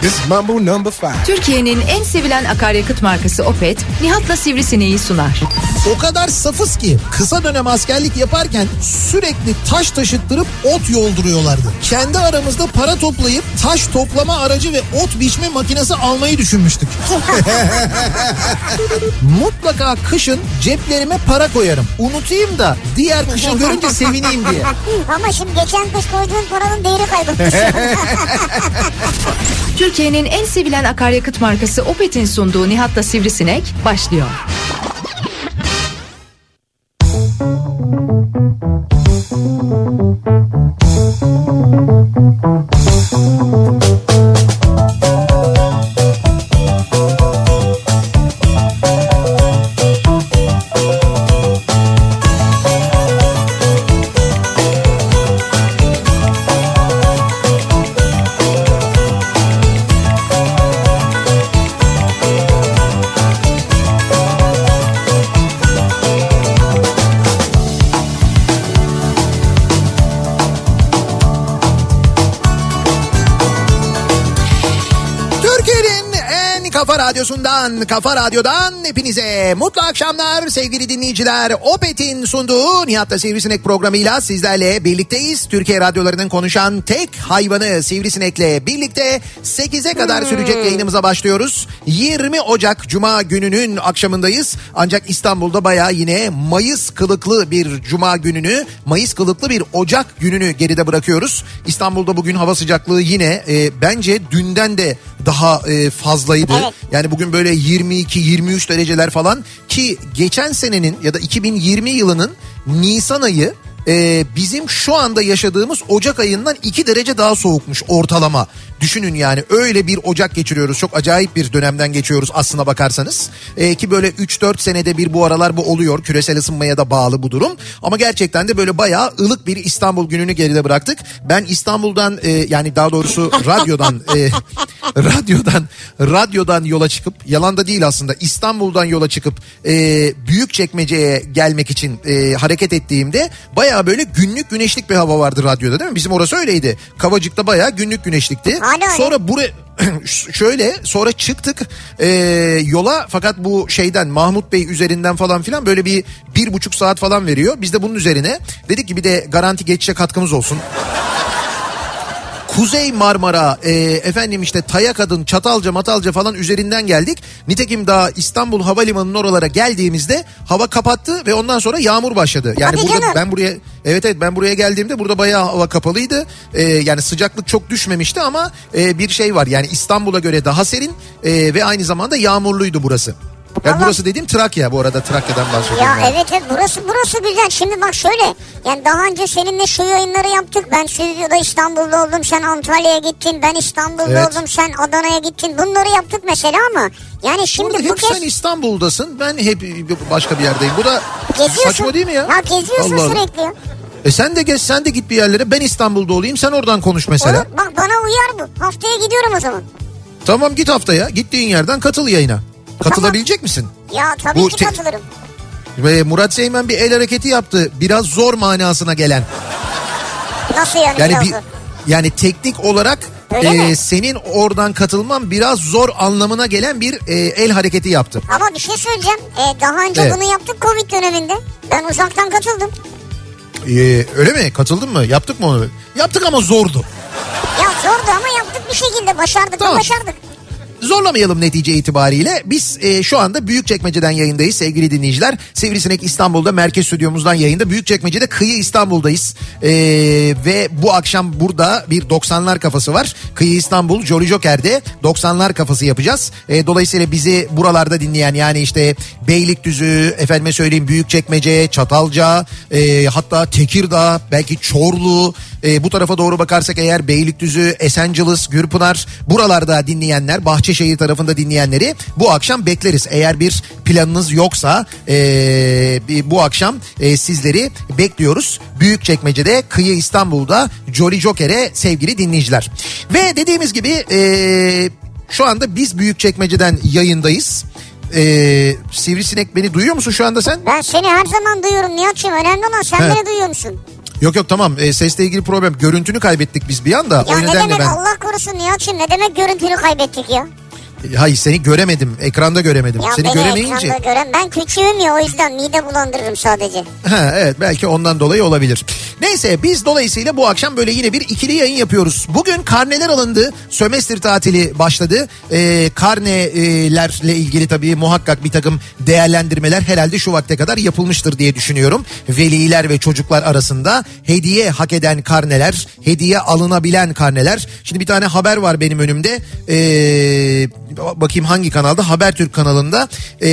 this is Mambo number five. Türkiye'nin en sevilen akaryakıt markası Opet, Nihat'la Sivrisineği sunar. O kadar safız ki kısa dönem askerlik yaparken sürekli taş taşıttırıp ot yolduruyorlardı. Kendi aramızda para toplayıp taş toplama aracı ve ot biçme makinesi almayı düşünmüştük. Mutlaka kışın ceplerime para koyarım. Unutayım da diğer kışı görünce sevineyim diye. Ama şimdi geçen kış koyduğun paranın değeri kaybolmuş. Türkiye'nin en sevilen akaryakıt markası Opet'in sunduğu Nihat'la Sivrisinek başlıyor. Radyosundan, kafa radyodan hepinize mutlu akşamlar sevgili dinleyiciler. Opet'in sunduğu Nihat'ta Sivrisinek programıyla sizlerle birlikteyiz. Türkiye radyolarının konuşan tek hayvanı Sivrisinek'le birlikte 8'e kadar sürecek yayınımıza başlıyoruz. 20 Ocak Cuma gününün akşamındayız. Ancak İstanbul'da baya yine Mayıs kılıklı bir Cuma gününü, Mayıs kılıklı bir Ocak gününü geride bırakıyoruz. İstanbul'da bugün hava sıcaklığı yine e, bence dünden de daha e, fazlaydı. Evet. Yani bugün böyle 22-23 dereceler falan ki geçen senenin ya da 2020 yılının Nisan ayı e, bizim şu anda yaşadığımız Ocak ayından 2 derece daha soğukmuş ortalama. Düşünün yani öyle bir Ocak geçiriyoruz. Çok acayip bir dönemden geçiyoruz aslına bakarsanız. E, ki böyle 3-4 senede bir bu aralar bu oluyor. Küresel ısınmaya da bağlı bu durum. Ama gerçekten de böyle bayağı ılık bir İstanbul gününü geride bıraktık. Ben İstanbul'dan e, yani daha doğrusu radyodan e, radyodan radyodan yola çıkıp yalan da değil aslında İstanbul'dan yola çıkıp e, Büyükçekmece'ye gelmek için e, hareket ettiğimde bayağı böyle günlük güneşlik bir hava vardı radyoda değil mi? Bizim orası öyleydi. Kavacık'ta bayağı günlük güneşlikti. Hala. Sonra buraya şöyle sonra çıktık e, yola fakat bu şeyden Mahmut Bey üzerinden falan filan böyle bir bir buçuk saat falan veriyor. Biz de bunun üzerine dedik ki bir de garanti geçişe katkımız olsun. Kuzey Marmara, e, efendim işte Tayakadın, Çatalca, Matalca falan üzerinden geldik. Nitekim daha İstanbul Havalimanı'nın oralara geldiğimizde hava kapattı ve ondan sonra yağmur başladı. Yani Hadi burada canım. ben buraya evet evet ben buraya geldiğimde burada bayağı hava kapalıydı. E, yani sıcaklık çok düşmemişti ama e, bir şey var. Yani İstanbul'a göre daha serin e, ve aynı zamanda yağmurluydu burası. Yani Ama- burası dediğim Trakya bu arada Trakya'dan bahsediyorum. Ya yani. evet evet burası burası güzel. Şimdi bak şöyle yani daha önce seninle şu yayınları yaptık. Ben stüdyoda İstanbul'da oldum sen Antalya'ya gittin. Ben İstanbul'da Evet. oldum sen Adana'ya gittin. Bunları yaptık mesela ama yani şimdi Burada bu hep kez sen İstanbul'dasın ben hep başka bir yerdeyim. Bu da geziyorsun. saçma değil mi ya? Ya geziyorsun Allah sürekli. ya. E sen de gez sen de git bir yerlere ben İstanbul'da olayım sen oradan konuş mesela. Olur, bak bana uyar bu. Haftaya gidiyorum o zaman. Tamam git haftaya gittiğin yerden katıl yayına. Katılabilecek misin? Ya tabii Bu ki te- katılırım. Ve Murat Seymen bir el hareketi yaptı. Biraz zor manasına gelen. Nasıl yani, Yani biraz bir zor? yani teknik olarak Öyle e, mi? senin oradan katılman biraz zor anlamına gelen bir e, el hareketi yaptı. Ama bir şey söyleyeceğim. Ee, daha önce Evet. bunu yaptık Covid döneminde. Ben uzaktan katıldım. E, öyle mi? Katıldın mı? Yaptık mı onu? Yaptık ama zordu. Ya zordu ama yaptık bir şekilde. Başardık Tamam. başardık. Zorlamayalım netice itibariyle. Biz e, şu anda Büyükçekmece'den yayındayız sevgili dinleyiciler. Sivrisinek İstanbul'da merkez stüdyomuzdan yayında. Büyükçekmece'de kıyı İstanbul'dayız. E, ve bu akşam burada bir 90'lar kafası var. Kıyı İstanbul Jolly Joker'de 90'lar kafası yapacağız. E, dolayısıyla bizi buralarda dinleyen yani işte Beylikdüzü, efendime söyleyeyim Büyükçekmece, Çatalca, e, hatta Tekirdağ, belki Çorlu, e, bu tarafa doğru bakarsak eğer Beylikdüzü, Esenciles, Gürpınar buralarda dinleyenler, Bahçeşehir tarafında dinleyenleri bu akşam bekleriz. Eğer bir planınız yoksa e, bu akşam e, sizleri bekliyoruz. Büyükçekmece'de Kıyı İstanbul'da Jolly Joker'e sevgili dinleyiciler. Ve dediğimiz gibi e, şu anda biz Büyükçekmece'den yayındayız. E, Sivrisinek beni duyuyor musun şu anda sen? Ben seni her zaman duyuyorum Nihat'cığım. Önemli olan sen He. beni duyuyor musun? Yok yok tamam e, sesle ilgili problem. Görüntünü kaybettik biz bir anda. Ya o ne demek ben... Allah korusun Nihat'cığım ne demek görüntünü kaybettik ya? Hayır seni göremedim. Ekranda göremedim. Ya seni göremeyince. ekranda gören ben küçüğüm ya o yüzden mide bulandırırım sadece. Ha, evet belki ondan dolayı olabilir. Neyse biz dolayısıyla bu akşam böyle yine bir ikili yayın yapıyoruz. Bugün karneler alındı. Sömestr tatili başladı. Ee, karnelerle ilgili tabii muhakkak bir takım değerlendirmeler herhalde şu vakte kadar yapılmıştır diye düşünüyorum. Veliler ve çocuklar arasında hediye hak eden karneler, hediye alınabilen karneler. Şimdi bir tane haber var benim önümde. Ee, bakayım hangi kanalda? Habertürk kanalında. Ee,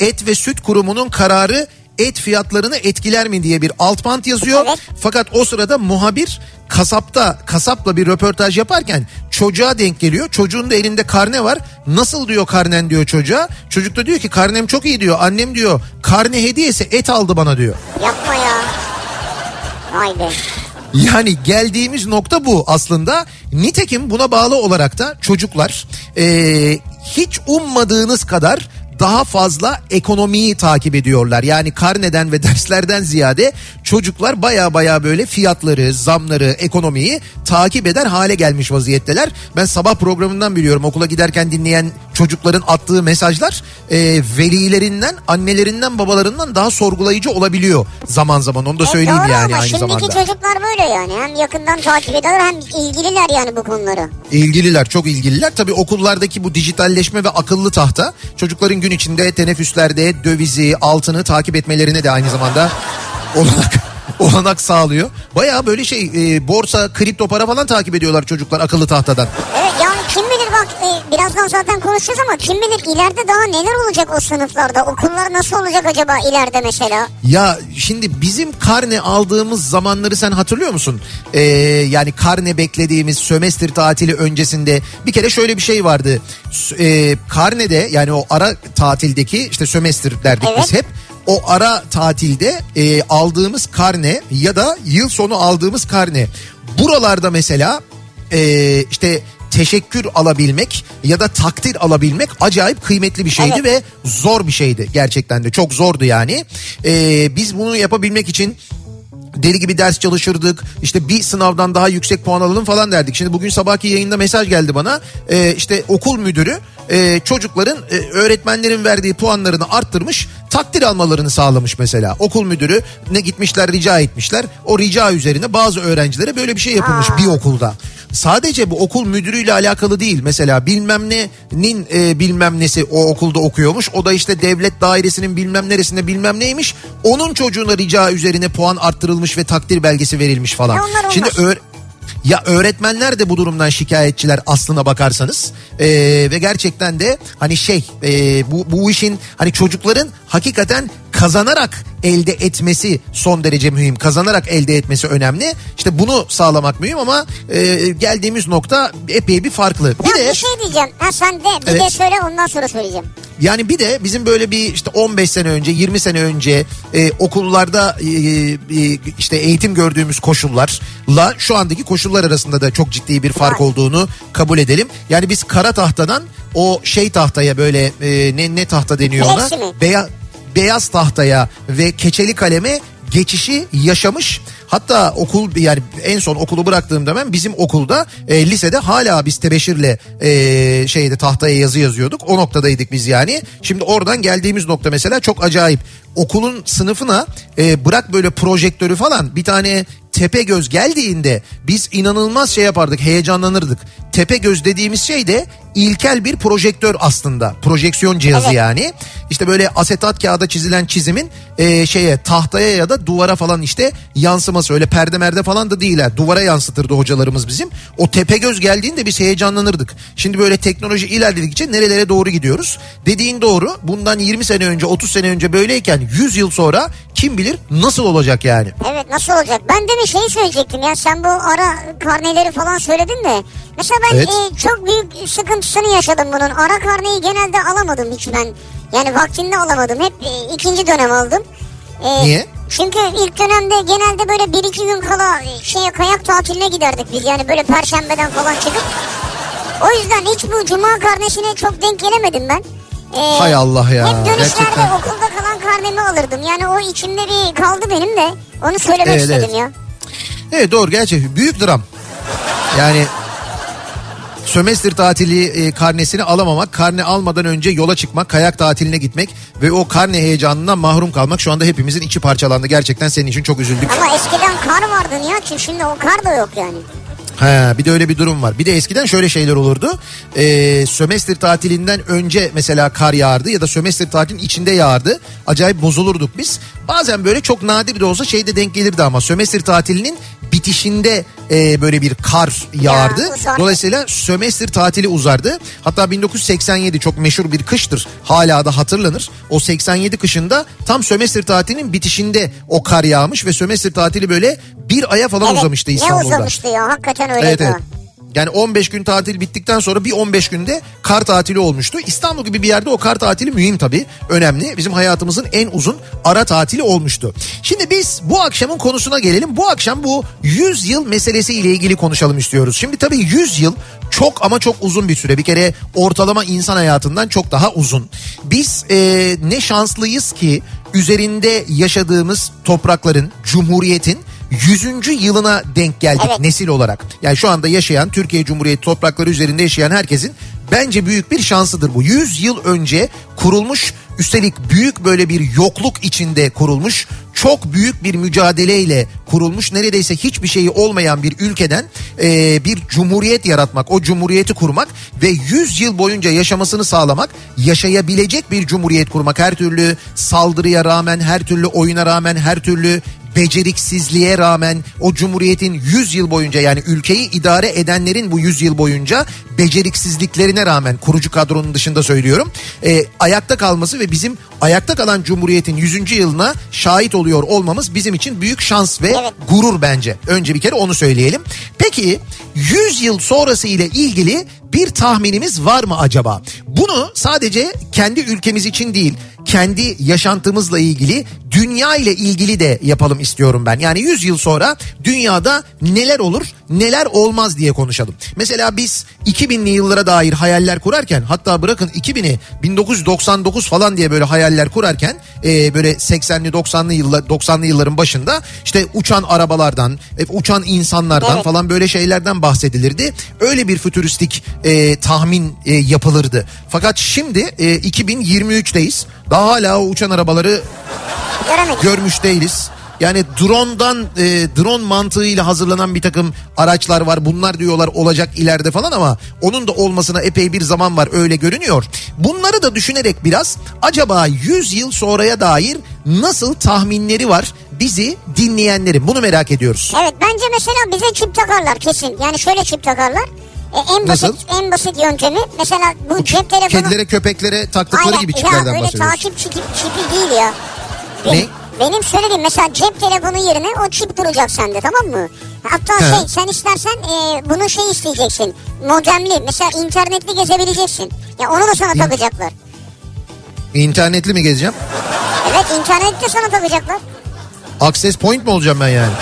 Et ve Süt Kurumu'nun kararı et fiyatlarını etkiler mi diye bir alt bant yazıyor. Evet. Fakat o sırada muhabir kasapta kasapla bir röportaj yaparken çocuğa denk geliyor. Çocuğun da elinde karne var. Nasıl diyor karnen diyor çocuğa. Çocuk da diyor ki karnem çok iyi diyor. Annem diyor karne hediyesi et aldı bana diyor. Yapma ya. Vay be. Yani geldiğimiz nokta bu aslında. Nitekim buna bağlı olarak da çocuklar eee, hiç ummadığınız kadar daha fazla ekonomiyi takip ediyorlar. Yani karneden ve derslerden ziyade çocuklar baya baya böyle fiyatları, zamları, ekonomiyi takip eder hale gelmiş vaziyetteler. Ben sabah programından biliyorum okula giderken dinleyen çocukların attığı mesajlar e, velilerinden, annelerinden, babalarından daha sorgulayıcı olabiliyor zaman zaman. Onu da E, söyleyeyim doğru yani aynı şimdiki zamanda. çocuklar böyle yani. Hem yakından takip ediyorlar hem ilgililer yani bu konulara. İlgililer çok ilgililer. Tabii okullardaki bu dijitalleşme ve akıllı tahta çocukların gün içinde teneffüslerde dövizi, altını takip etmelerine de aynı zamanda olanak olanak sağlıyor. Baya böyle şey e, borsa, kripto para falan takip ediyorlar çocuklar akıllı tahtadan. Evet yani kim bilir bak e, birazdan zaten konuşacağız ama kim bilir ileride daha neler olacak o sınıflarda. Okullar nasıl olacak acaba ileride mesela? Ya şimdi bizim karne aldığımız zamanları sen hatırlıyor musun? Ee, yani karne beklediğimiz sömestr tatili öncesinde bir kere şöyle bir şey vardı. E, karnede yani o ara tatildeki işte sömestr derdik Evet. biz hep. O ara tatilde e, aldığımız karne ya da yıl sonu aldığımız karne. Buralarda mesela e, işte teşekkür alabilmek ya da takdir alabilmek acayip kıymetli bir şeydi Evet. ve zor bir şeydi gerçekten de çok zordu yani. Ee, biz bunu yapabilmek için deli gibi ders çalışırdık. İşte bir sınavdan daha yüksek puan alalım falan derdik. Şimdi bugün sabahki yayında mesaj geldi bana. Ee, işte okul müdürü e, çocukların e, öğretmenlerin verdiği puanlarını arttırmış takdir almalarını sağlamış mesela. Okul müdürü ne gitmişler rica etmişler. O rica üzerine bazı öğrencilere böyle bir şey yapılmış bir okulda. Sadece bu okul müdürüyle alakalı değil. Mesela bilmem nenin e, bilmem nesi o okulda okuyormuş. O da işte devlet dairesinin bilmem neresinde bilmem neymiş. Onun çocuğuna rica üzerine puan arttırılmış ve takdir belgesi verilmiş falan. Ya onlar. Şimdi öğ- ya öğretmenler de bu durumdan şikayetçiler aslına bakarsanız. Ee, ve gerçekten de hani şey e, bu bu işin hani çocukların hakikaten kazanarak elde etmesi son derece mühim kazanarak elde etmesi önemli işte bunu sağlamak mühim ama e, geldiğimiz nokta epey bir farklı bir Ya de bir şey diyeceğim. Ha sen de bir Evet. de söyle ondan sonra söyleyeceğim. yani bir de bizim böyle bir işte 15 sene önce 20 sene önce e, okullarda e, e, işte eğitim gördüğümüz koşullarla şu andaki koşullar arasında da çok ciddi bir fark olduğunu kabul edelim. Yani biz kara tahtadan o şey tahtaya böyle e, ne ne tahta deniyor ona? Beya- beyaz tahtaya ve keçeli kaleme geçişi yaşamış. Hatta okul yani en son okulu bıraktığımda ben bizim okulda e, lisede hala biz tebeşirle e, şeyde tahtaya yazı yazıyorduk. O noktadaydık biz yani. Şimdi oradan geldiğimiz nokta mesela çok acayip. Okulun sınıfına e, bırak böyle projektörü falan bir tane tepe göz geldiğinde biz inanılmaz şey yapardık heyecanlanırdık. Tepe göz dediğimiz şey de ilkel bir projektör aslında. Projeksiyon cihazı Evet. yani. İşte böyle asetat kağıda çizilen çizimin e, şeye tahtaya ya da duvara falan işte yansıması öyle perde merde falan da değil ha. Duvara yansıtırdı hocalarımız bizim. O tepe göz geldiğinde biz heyecanlanırdık. Şimdi böyle teknoloji ilerledikçe nerelere doğru gidiyoruz? Dediğin doğru. Bundan 20 sene önce 30 sene önce böyleyken 100 yıl sonra kim bilir nasıl olacak yani? Evet nasıl olacak? Ben de bir şey söyleyecektim ya sen bu ara karneleri falan söyledin de. Mesela ben Evet. e, çok büyük sıkıntısını yaşadım bunun. Ara karneyi genelde alamadım hiç ben. Yani vaktinde alamadım. Hep e, ikinci dönem aldım. E, Niye? Çünkü ilk dönemde genelde böyle bir iki gün kala e, şeye kayak tatiline giderdik biz. Yani böyle perşembeden falan çıkıp. O yüzden hiç bu cuma karnesine çok denk gelemedim ben. E, Hay Allah ya, Hep dönüşlerde gerçekten. okulda kalan karnemi alırdım. Yani o içimde bir kaldı benim de. Onu söylemek Evet, istedim evet. ya. Evet doğru gerçi büyük dram. Yani sömestr tatili e, karnesini alamamak, karne almadan önce yola çıkmak, kayak tatiline gitmek ve o karne heyecanından mahrum kalmak şu anda hepimizin içi parçalandı. Gerçekten senin için çok üzüldük. Ama eskiden kar vardı Nihat'cığım şimdi o kar da yok yani. Ha, bir de öyle bir durum var. Bir de eskiden şöyle şeyler olurdu. Ee, sömestr tatilinden önce mesela kar yağardı ya da sömestr tatilin içinde yağardı. Acayip bozulurduk biz. Bazen böyle çok nadir de olsa şeyde denk gelirdi ama sömestr tatilinin bitişinde e, böyle bir kar yağardı. Ya, uzardı. Dolayısıyla sömestr tatili uzardı. Hatta 1987 çok meşhur bir kıştır. Hala da hatırlanır. O 87 kışında tam sömestr tatilinin bitişinde o kar yağmış ve sömestr tatili böyle bir aya falan uzamıştı Ne İstanbul'da. uzamıştı ya hakikaten öyleydi Evet evet. Yani 15 gün tatil bittikten sonra bir 15 günde kar tatili olmuştu. İstanbul gibi bir yerde o kar tatili mühim tabii. Önemli. Bizim hayatımızın en uzun ara tatili olmuştu. Şimdi biz bu akşamın konusuna gelelim. Bu akşam bu 100 yıl meselesi ile ilgili konuşalım istiyoruz. Şimdi tabii 100 yıl çok ama çok uzun bir süre. Bir kere ortalama insan hayatından çok daha uzun. Biz e, ne şanslıyız ki üzerinde yaşadığımız toprakların, cumhuriyetin 100. yılına denk geldik Evet. nesil olarak. Yani şu anda yaşayan Türkiye Cumhuriyeti toprakları üzerinde yaşayan herkesin bence büyük bir şansıdır bu. 100 yıl önce kurulmuş üstelik büyük böyle bir yokluk içinde kurulmuş çok büyük bir mücadeleyle kurulmuş neredeyse hiçbir şeyi olmayan bir ülkeden e, bir cumhuriyet yaratmak o cumhuriyeti kurmak ve 100 yıl boyunca yaşamasını sağlamak yaşayabilecek bir cumhuriyet kurmak her türlü saldırıya rağmen her türlü oyuna rağmen her türlü beceriksizliğe rağmen o cumhuriyetin 100 yıl boyunca yani ülkeyi idare edenlerin bu 100 yıl boyunca beceriksizliklerine rağmen kurucu kadronun dışında söylüyorum e, ayakta kalması ve bizim ayakta kalan cumhuriyetin 100. yılına şahit oluyor olmamız bizim için büyük şans ve Evet. gurur bence. Önce bir kere onu söyleyelim. Peki 100 yıl sonrası ile ilgili bir tahminimiz var mı acaba? Bunu sadece kendi ülkemiz için değil, kendi yaşantımızla ilgili, dünya ile ilgili de yapalım istiyorum ben. Yani 100 yıl sonra dünyada neler olur, neler olmaz diye konuşalım. Mesela biz 2000'li yıllara dair hayaller kurarken hatta bırakın 2000'i 1999 falan diye böyle hayaller kurarken e, böyle 80'li 90'lı yıllar 90'lı yılların başında işte uçan arabalardan, e, uçan insanlardan Evet. falan böyle şeylerden bahsedilirdi. Öyle bir fütüristik e, tahmin e, yapılırdı. Fakat şimdi e, 2023'teyiz. Daha hala o uçan arabaları Göremedik. görmüş değiliz. Yani drone'dan e, drone mantığıyla hazırlanan bir takım araçlar var. Bunlar diyorlar olacak ileride falan ama onun da olmasına epey bir zaman var öyle görünüyor. Bunları da düşünerek biraz acaba 100 yıl sonraya dair nasıl tahminleri var bizi dinleyenlerin bunu merak ediyoruz. Evet bence mesela bize çip takarlar kesin. Yani şöyle çip takarlar. E, en basit Nasıl? en basit yöntemi mesela bu cep telefonu Kedilere köpeklere taktıkları Aynen. gibi ya çiplerden öyle bahsediyoruz. takip çipi, çipi değil ya. Ne? Benim, söylediğim mesela cep telefonu yerine o çip duracak sende tamam mı? Hatta He. şey sen istersen e, bunu şey isteyeceksin. Modemli mesela internetli gezebileceksin. Ya onu da sana İn- takacaklar. İnternetli mi gezeceğim? Evet internette sana takacaklar. Access point mi olacağım ben yani?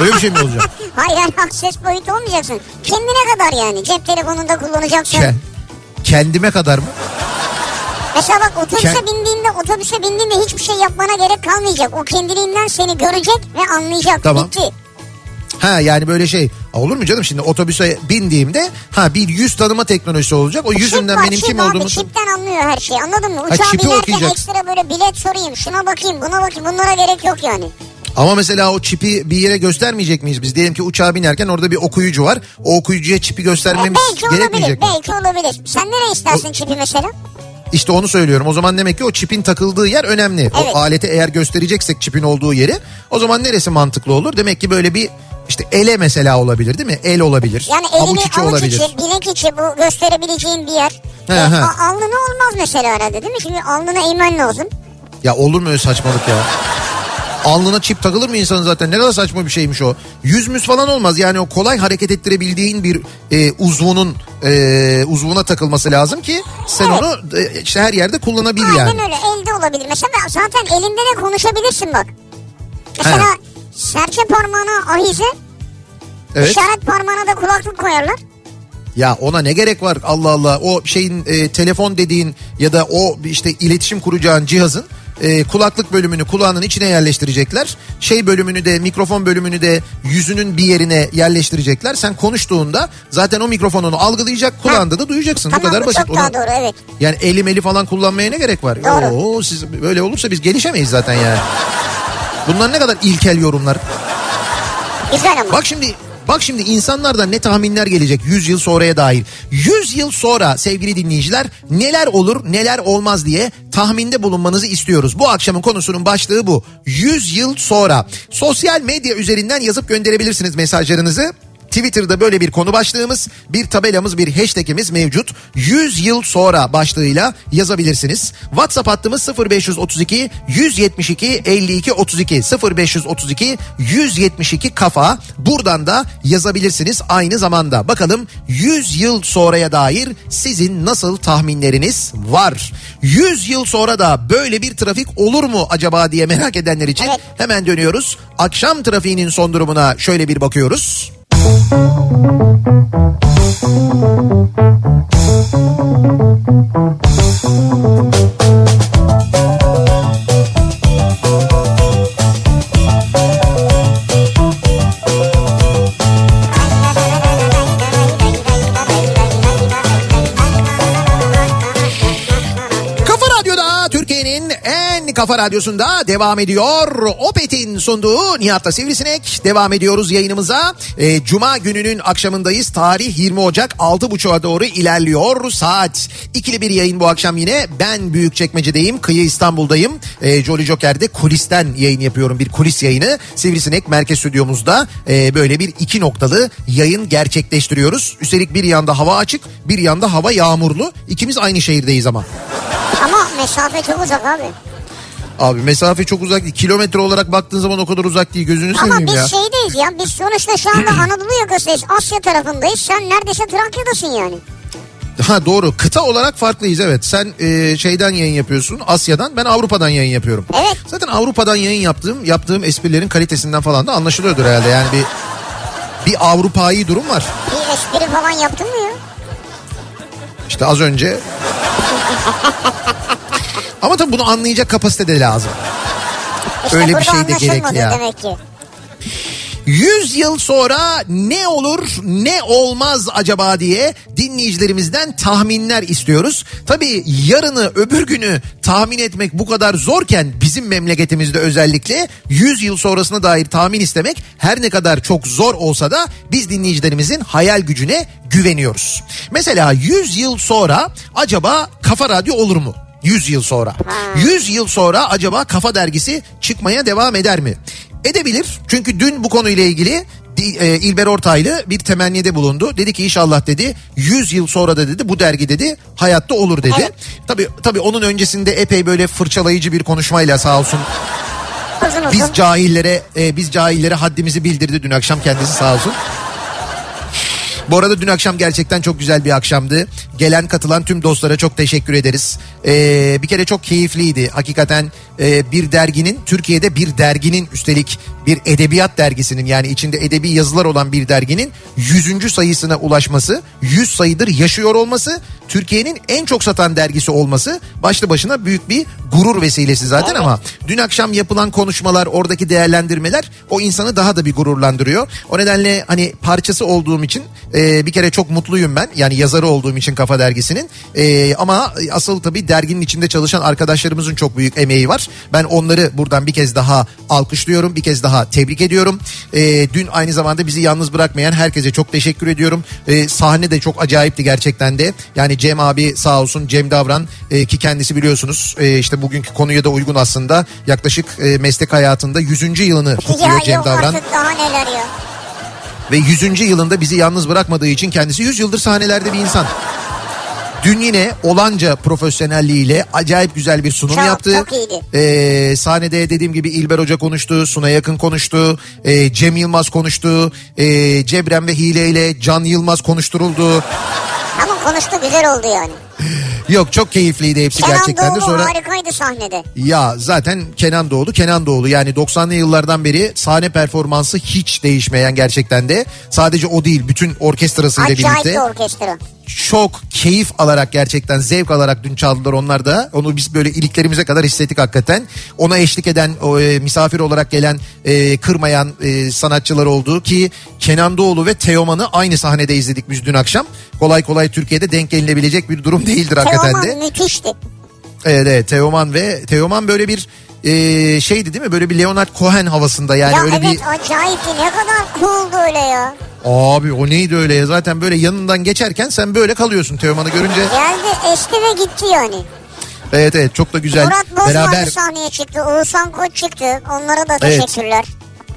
Öyle bir şey mi olacağım? Hayır yani akses boyutu olmayacaksın. Kendine kadar yani cep telefonunda kullanacaksın. Ke- kendime kadar mı? Mesela bak otobüse Ke- bindiğinde otobüse bindiğinde hiçbir şey yapmana gerek kalmayacak. O kendiliğinden seni görecek ve anlayacak. Tamam. Bitti. Ha yani böyle şey olur mu canım şimdi otobüse bindiğimde ha bir yüz tanıma teknolojisi olacak. O yüzünden Çip var, benim kim abi, olduğumu Çipten anlıyor her şeyi anladın mı? Uçağa çipi binerken okuyacak. ekstra böyle bilet sorayım şuna bakayım buna bakayım bunlara gerek yok yani. Ama mesela o çipi bir yere göstermeyecek miyiz biz? Diyelim ki uçağa binerken orada bir okuyucu var. O okuyucuya çipi E, göstermemiz belki olabilir gerekmeyecek mi? belki olabilir. Sen nereye istersin çipi mesela? İşte onu söylüyorum. O zaman demek ki o çipin takıldığı yer önemli. Evet. O aleti eğer göstereceksek çipin olduğu yeri o zaman neresi mantıklı olur? Demek ki böyle bir işte ele mesela olabilir değil mi? El olabilir. Yani elini avuç içi avuç olabilir. içi bilek içi bu gösterebileceğin bir yer. He, E, he. alnına olmaz mesela herhalde değil mi? Çünkü alnına eğmen lazım. Ya olur mu öyle saçmalık ya? Alnına çip takılır mı insanın zaten? Ne kadar saçma bir şeymiş o. Yüzmüş falan olmaz. Yani o kolay hareket ettirebildiğin bir e, uzvunun e, uzvuna takılması lazım ki sen Evet. onu e, işte her yerde kullanabil Aynen yani. öyle elde olabilir. Mesela zaten elinde de konuşabilirsin bak. Mesela serçe parmağına ahize, Evet. işaret parmağına da kulaklık koyarlar. Ya ona ne gerek var Allah Allah. O şeyin e, telefon dediğin ya da o işte iletişim kuracağın cihazın e, kulaklık bölümünü kulağının içine yerleştirecekler. Şey bölümünü de mikrofon bölümünü de yüzünün bir yerine yerleştirecekler. Sen konuştuğunda zaten o mikrofonunu algılayacak kulağında da duyacaksın. Tamam bu kadar bu basit. çok daha Onu- doğru evet. yani eli meli falan kullanmaya ne gerek var? Doğru. Oo, siz böyle olursa biz gelişemeyiz zaten yani. Bunlar ne kadar ilkel yorumlar. Güzel ama. Bak şimdi bak şimdi insanlardan ne tahminler gelecek 100 yıl sonraya dair. 100 yıl sonra sevgili dinleyiciler neler olur neler olmaz diye tahminde bulunmanızı istiyoruz. Bu akşamın konusunun başlığı bu. 100 yıl sonra. Sosyal medya üzerinden yazıp gönderebilirsiniz mesajlarınızı. Twitter'da böyle bir konu başlığımız, bir tabelamız, bir hashtagimiz mevcut. 100 yıl sonra başlığıyla yazabilirsiniz. WhatsApp hattımız 0532 172 52 32 0532 172 kafa. Buradan da yazabilirsiniz aynı zamanda. Bakalım 100 yıl sonraya dair sizin nasıl tahminleriniz var? 100 yıl sonra da böyle bir trafik olur mu acaba diye merak edenler için Evet. hemen dönüyoruz. Akşam trafiğinin son durumuna şöyle bir bakıyoruz. Kafa kafa radyosunda devam ediyor. Opet'in sunduğu Nihat'la Sivrisinek. Devam ediyoruz yayınımıza. Ee, Cuma gününün akşamındayız. Tarih 20 Ocak 6.30'a doğru ilerliyor saat. İkili bir yayın bu akşam yine. Ben Büyükçekmece'deyim. Kıyı İstanbul'dayım. Ee, Jolly Joker'de kulisten yayın yapıyorum. Bir kulis yayını. Sivrisinek merkez stüdyomuzda e, böyle bir iki noktalı yayın gerçekleştiriyoruz. Üstelik bir yanda hava açık, bir yanda hava yağmurlu. İkimiz aynı şehirdeyiz ama. Ama mesafe çok uzak abi. Abi mesafe çok uzak değil. Kilometre olarak baktığın zaman o kadar uzak değil. Gözünü Ama seveyim biz ya. şeydeyiz ya. Biz sonuçta şu anda Anadolu yakasındayız. Asya tarafındayız. Sen neredeyse Trakya'dasın yani. Ha doğru. Kıta olarak farklıyız evet. Sen e, şeyden yayın yapıyorsun. Asya'dan. Ben Avrupa'dan yayın yapıyorum. Evet. Zaten Avrupa'dan yayın yaptığım yaptığım esprilerin kalitesinden falan da anlaşılıyordur herhalde. Yani bir bir Avrupa'yı durum var. Bir espri falan yaptın mı ya? İşte az önce. Ama tabii bunu anlayacak kapasite de lazım. İşte Öyle bir şey de anlaşılmadı gerek ya. demek ki. 100 yıl sonra ne olur ne olmaz acaba diye dinleyicilerimizden tahminler istiyoruz. Tabii yarını öbür günü tahmin etmek bu kadar zorken bizim memleketimizde özellikle 100 yıl sonrasına dair tahmin istemek her ne kadar çok zor olsa da biz dinleyicilerimizin hayal gücüne güveniyoruz. Mesela 100 yıl sonra acaba Kafa Radyo olur mu? 100 yıl sonra. 100 yıl sonra acaba Kafa Dergisi çıkmaya devam eder mi? Edebilir. Çünkü dün bu konuyla ilgili e, İlber Ortaylı bir temennide bulundu. Dedi ki inşallah dedi 100 yıl sonra da dedi bu dergi dedi hayatta olur dedi. Evet. Tabii tabii onun öncesinde epey böyle fırçalayıcı bir konuşmayla sağ olsun Uzun uzun. biz cahillere e, biz cahillere haddimizi bildirdi dün akşam kendisi sağ olsun. Bu arada dün akşam gerçekten çok güzel bir akşamdı. Gelen katılan tüm dostlara çok teşekkür ederiz. Ee, bir kere çok keyifliydi. Hakikaten e, bir derginin Türkiye'de bir derginin üstelik bir edebiyat dergisinin yani içinde edebi yazılar olan bir derginin 100. sayısına ulaşması, 100 sayıdır yaşıyor olması, Türkiye'nin en çok satan dergisi olması başlı başına büyük bir gurur vesilesi zaten ama dün akşam yapılan konuşmalar, oradaki değerlendirmeler o insanı daha da bir gururlandırıyor. O nedenle hani parçası olduğum için e, bir kere çok mutluyum ben. Yani yazarı olduğum için Kafa Dergisi'nin. E, ama asıl tabii derginin içinde çalışan arkadaşlarımızın çok büyük emeği var. Ben onları buradan bir kez daha alkışlıyorum. Bir kez daha tebrik ediyorum. E, dün aynı zamanda bizi yalnız bırakmayan herkese çok teşekkür ediyorum. E, sahne de çok acayipti gerçekten de. Yani Cem abi sağ olsun Cem Davran e, ki kendisi biliyorsunuz e, işte bugünkü konuya da uygun aslında. Yaklaşık e, meslek hayatında 100. yılını kutluyor Ya Cem Davran. artık daha neler ya. Ve 100. yılında bizi yalnız bırakmadığı için kendisi 100 yıldır sahnelerde bir insan. Dün yine olanca profesyonelliğiyle acayip güzel bir sunum Çok, yaptı. çok iyiydi. Ee, sahnede dediğim gibi İlber Hoca konuştu, Suna Yakın konuştu, ee, Cem Yılmaz konuştu, ee, Cebrem ve Hile ile Can Yılmaz konuşturuldu. Ama konuştu güzel oldu yani. Yok çok keyifliydi hepsi Kenan gerçekten de Doğulu sonra. harikaydı sahnede. Ya zaten Kenan Doğulu Kenan Doğulu yani 90'lı yıllardan beri sahne performansı hiç değişmeyen gerçekten de sadece o değil bütün orkestrasıyla Acayip birlikte bir orkestra. Çok keyif alarak gerçekten zevk alarak dün çaldılar onlar da. Onu biz böyle iliklerimize kadar hissettik hakikaten. Ona eşlik eden o, e, misafir olarak gelen e, kırmayan e, sanatçılar oldu ki Kenan Doğulu ve Teoman'ı aynı sahnede izledik biz dün akşam. Kolay kolay Türkiye'de denk gelinebilecek bir durum değildir hakikaten de. Teoman müthişti. Evet, evet Teoman ve Teoman böyle bir e, şeydi değil mi? Böyle bir Leonard Cohen havasında yani ya öyle evet bir acayipti ne kadar cooldu öyle ya. Abi o neydi öyle ya zaten böyle yanından geçerken sen böyle kalıyorsun Teoman'ı görünce. Geldi esti ve gitti yani. Evet evet çok da güzel Murat Boz beraber sahneye çıktı. Oğuzhan Koç çıktı. Onlara da Evet. teşekkürler.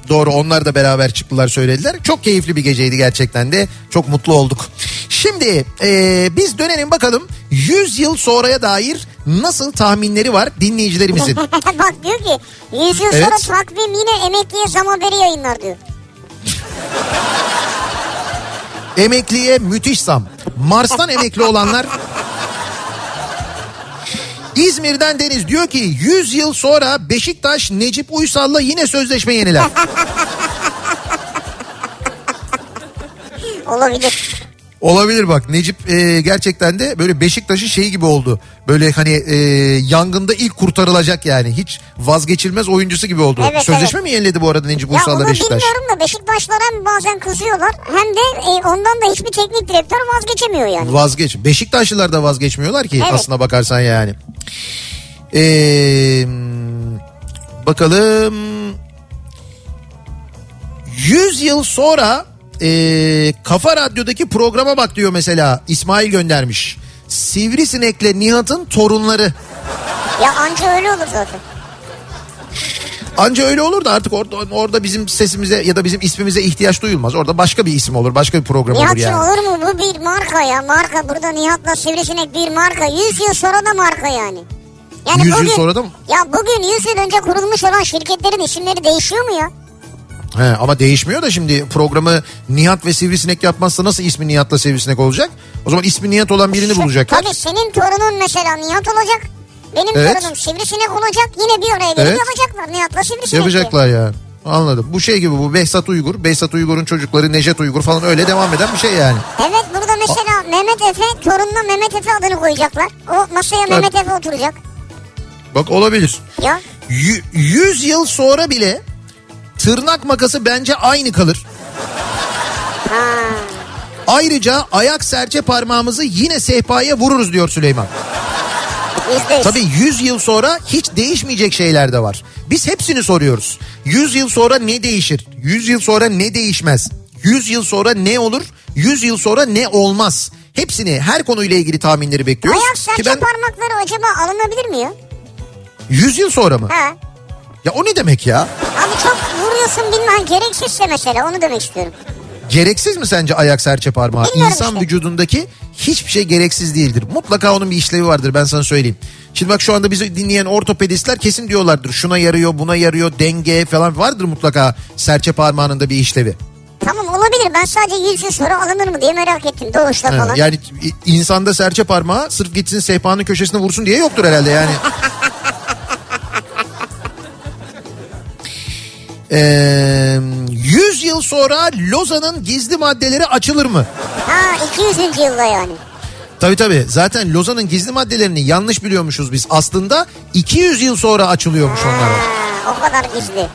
doğru onlar da beraber çıktılar söylediler. Çok keyifli bir geceydi gerçekten de çok mutlu olduk. Şimdi e, biz dönelim bakalım 100 yıl sonraya dair nasıl tahminleri var dinleyicilerimizin. Bak diyor ki 100 yıl Evet. sonra takvim yine emekliye zam haberi yayınlar diyor. Emekliye müthiş zam. Mars'tan emekli olanlar İzmir'den Deniz diyor ki 100 yıl sonra Beşiktaş Necip Uysal'la yine sözleşme yeniler. Olabilir. Olabilir bak Necip e, gerçekten de böyle Beşiktaş'ın şeyi gibi oldu. Böyle hani e, yangında ilk kurtarılacak yani. Hiç vazgeçilmez oyuncusu gibi oldu. Evet, Sözleşme evet. mi yeniledi bu arada Necip Ya Uysal'la onu Beşiktaş? bilmiyorum da Beşiktaşlar hem bazen kızıyorlar hem de e, ondan da hiçbir teknik direktör vazgeçemiyor yani. Vazgeç. Beşiktaşlılar da vazgeçmiyorlar ki Evet. aslına bakarsan yani. Ee, bakalım. 100 yıl sonra ee, Kafa Radyo'daki programa bak diyor mesela İsmail göndermiş. Sivrisinek'le Nihat'ın torunları. Ya anca öyle olur zaten. Anca öyle olur da artık orada, orada bizim sesimize ya da bizim ismimize ihtiyaç duyulmaz. Orada başka bir isim olur, başka bir program olur Nihat'cığım yani. olur mu bu bir marka ya marka burada Nihat'la Sivrisinek bir marka 100 yıl sonra da marka yani. Yani 100 yıl bugün, sonra da mı? Ya bugün 100 yıl önce kurulmuş olan şirketlerin isimleri değişiyor mu ya? He, ama değişmiyor da şimdi programı Nihat ve Sivrisinek yapmazsa nasıl ismi Nihat'la Sivrisinek olacak? O zaman ismi Nihat olan birini bulacaklar. Tabii senin torunun mesela Nihat olacak. Benim Evet. torunum Sivrisinek olacak. Yine bir araya gelip Evet. yapacaklar Nihat'la Sivrisinek. diye. Yapacaklar yani. Anladım. Bu şey gibi bu Behzat Uygur. Behzat Uygur'un çocukları Necdet Uygur falan öyle devam eden bir şey yani. Evet burada mesela Mehmet Efe torununa Mehmet Efe adını koyacaklar. O masaya Mehmet Efe oturacak. Bak olabilir. Ya 100 yıl sonra bile tırnak makası bence aynı kalır. Ayrıca ayak serçe parmağımızı yine sehpaya vururuz diyor Süleyman. Tabii 100 yıl sonra hiç değişmeyecek şeyler de var. Biz hepsini soruyoruz. 100 yıl sonra ne değişir? 100 yıl sonra ne değişmez? 100 yıl sonra ne olur? 100 yıl sonra ne olmaz? Hepsini her konuyla ilgili tahminleri bekliyoruz. Ayak serçe ben parmakları acaba alınabilir mi ya? 100 yıl sonra mı? Ha. Ya o ne demek ya? Abi çok vuruyorsun bilmem gereksizse mesela onu demek istiyorum. Gereksiz mi sence ayak serçe parmağı? Bilmiyorum İnsan işte. vücudundaki hiçbir şey gereksiz değildir. Mutlaka onun bir işlevi vardır ben sana söyleyeyim. Şimdi bak şu anda bizi dinleyen ortopedistler kesin diyorlardır. Şuna yarıyor, buna yarıyor, denge falan vardır mutlaka serçe parmağının da bir işlevi. Tamam olabilir ben sadece 100 yıl sonra alınır mı diye merak ettim doğuşta Ha, falan. yani insanda serçe parmağı sırf gitsin sehpanın köşesine vursun diye yoktur herhalde yani. Ee, 100 yıl sonra Lozan'ın gizli maddeleri açılır mı? Ha 200. yılda yani. Tabii tabii. Zaten Lozan'ın gizli maddelerini yanlış biliyormuşuz biz. Aslında 200 yıl sonra açılıyormuş onlar. O kadar gizli.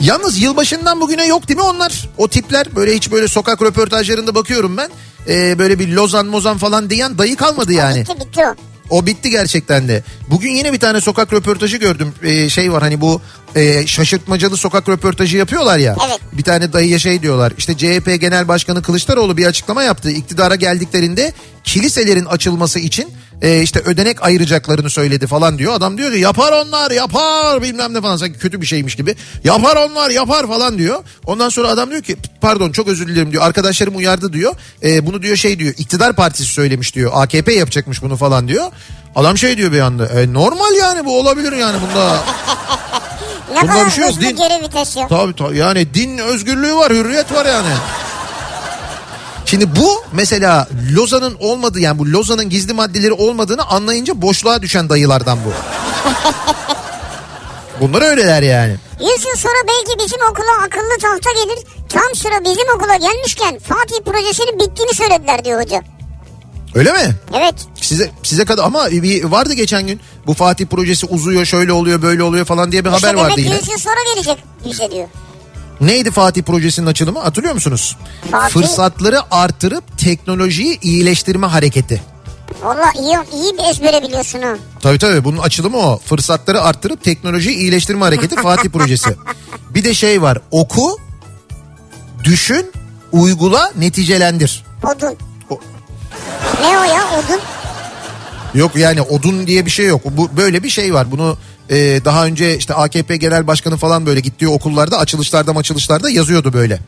Yalnız yılbaşından bugüne yok değil mi onlar? O tipler böyle hiç böyle sokak röportajlarında bakıyorum ben. Ee, böyle bir Lozan mozan falan diyen dayı kalmadı yani. Bitti bitti o. O bitti gerçekten de. Bugün yine bir tane sokak röportajı gördüm. Ee, şey var hani bu e, şaşırtmacalı sokak röportajı yapıyorlar ya. Evet. Bir tane dayıya şey diyorlar. İşte CHP Genel Başkanı Kılıçdaroğlu bir açıklama yaptı. İktidara geldiklerinde kiliselerin açılması için e, işte ödenek ayıracaklarını söyledi falan diyor. Adam diyor ki yapar onlar yapar bilmem ne falan sanki kötü bir şeymiş gibi. Yapar onlar yapar falan diyor. Ondan sonra adam diyor ki pardon çok özür dilerim diyor. Arkadaşlarım uyardı diyor. E, bunu diyor şey diyor iktidar partisi söylemiş diyor. AKP yapacakmış bunu falan diyor. Adam şey diyor bir anda. E, normal yani bu olabilir yani bunda. Ne Bunda kadar bir şey yok, din- geri vites. Tabii tabii yani din özgürlüğü var hürriyet var yani. Şimdi bu mesela Lozan'ın olmadığı yani bu Lozan'ın gizli maddeleri olmadığını anlayınca boşluğa düşen dayılardan bu. Bunlar öyleler yani. 100 yıl sonra belki bizim okula akıllı tahta gelir. Tam sıra bizim okula gelmişken Fatih projesinin bittiğini söylediler diyor hoca. Öyle mi? Evet. Size size kadar ama bir vardı geçen gün. Bu Fatih projesi uzuyor, şöyle oluyor, böyle oluyor falan diye bir İşte haber vardı yine. 100 yıl sonra gelecek bize diyor. Neydi Fatih projesinin açılımı hatırlıyor musunuz? Fatih- Fırsatları artırıp teknolojiyi iyileştirme hareketi. Valla iyi, iyi bir ezbere biliyorsun ha. Tabii tabii bunun açılımı o. Fırsatları arttırıp teknolojiyi iyileştirme hareketi Fatih projesi. Bir de şey var oku, düşün, uygula, neticelendir. Odun. O- Ne o ya odun? Yok yani odun diye bir şey yok. Bu böyle bir şey var. Bunu e, daha önce işte AKP Genel Başkanı falan böyle gittiği okullarda açılışlarda açılışlarda yazıyordu böyle.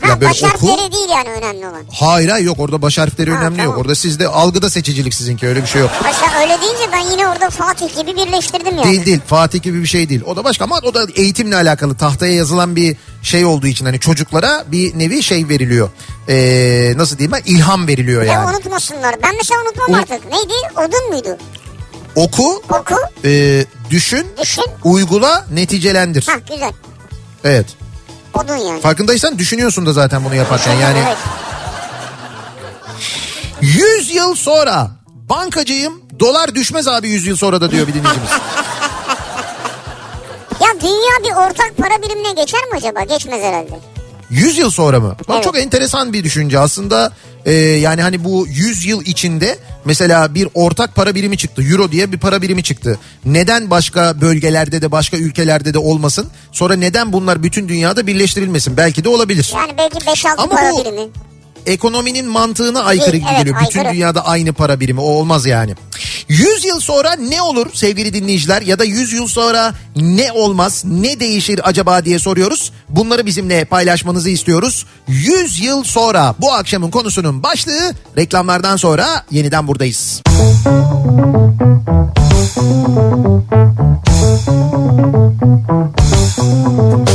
Ha, Ya böyle baş harfleri değil yani önemli olan. Hayır hayır yok orada baş harfleri Ha, önemli yok. tamam. Orada sizde algıda seçicilik sizinki öyle bir şey yok. Başta öyle deyince ben yine orada Fatih gibi birleştirdim yani. Değil değil Fatih gibi bir şey değil. O da başka ama o da eğitimle alakalı tahtaya yazılan bir şey olduğu için hani çocuklara bir nevi şey veriliyor. Ee, nasıl diyeyim ben ilham veriliyor Ya yani. unutmasınlar. Ben mesela unutmam Unut- artık. Neydi? Odun muydu? Oku, Oku, e, düşün, düşün. uygula, neticelendir. Ha güzel. Evet. Odun yani. Farkındaysan düşünüyorsun da zaten bunu yaparken yani. Evet. 100 yıl sonra bankacıyım dolar düşmez abi 100 yıl sonra da diyor bir dinleyicimiz. Ya dünya bir ortak para birimine geçer mi acaba? Geçmez herhalde. 100 yıl sonra mı? Bak Evet. çok enteresan bir düşünce aslında. e, yani hani bu 100 yıl içinde mesela bir ortak para birimi çıktı. Euro diye bir para birimi çıktı. Neden başka bölgelerde de başka ülkelerde de olmasın? Sonra neden bunlar bütün dünyada birleştirilmesin? Belki de olabilir. Yani belki 5-6 Ama para bu- birimi. Ekonominin mantığına aykırı Değil, evet, geliyor. Bütün aykırı. dünyada aynı para birimi o olmaz yani. 100 yıl sonra ne olur sevgili dinleyiciler ya da 100 yıl sonra ne olmaz ne değişir acaba diye soruyoruz. Bunları bizimle paylaşmanızı istiyoruz. 100 yıl sonra bu akşamın konusunun başlığı reklamlardan sonra yeniden buradayız. Kafa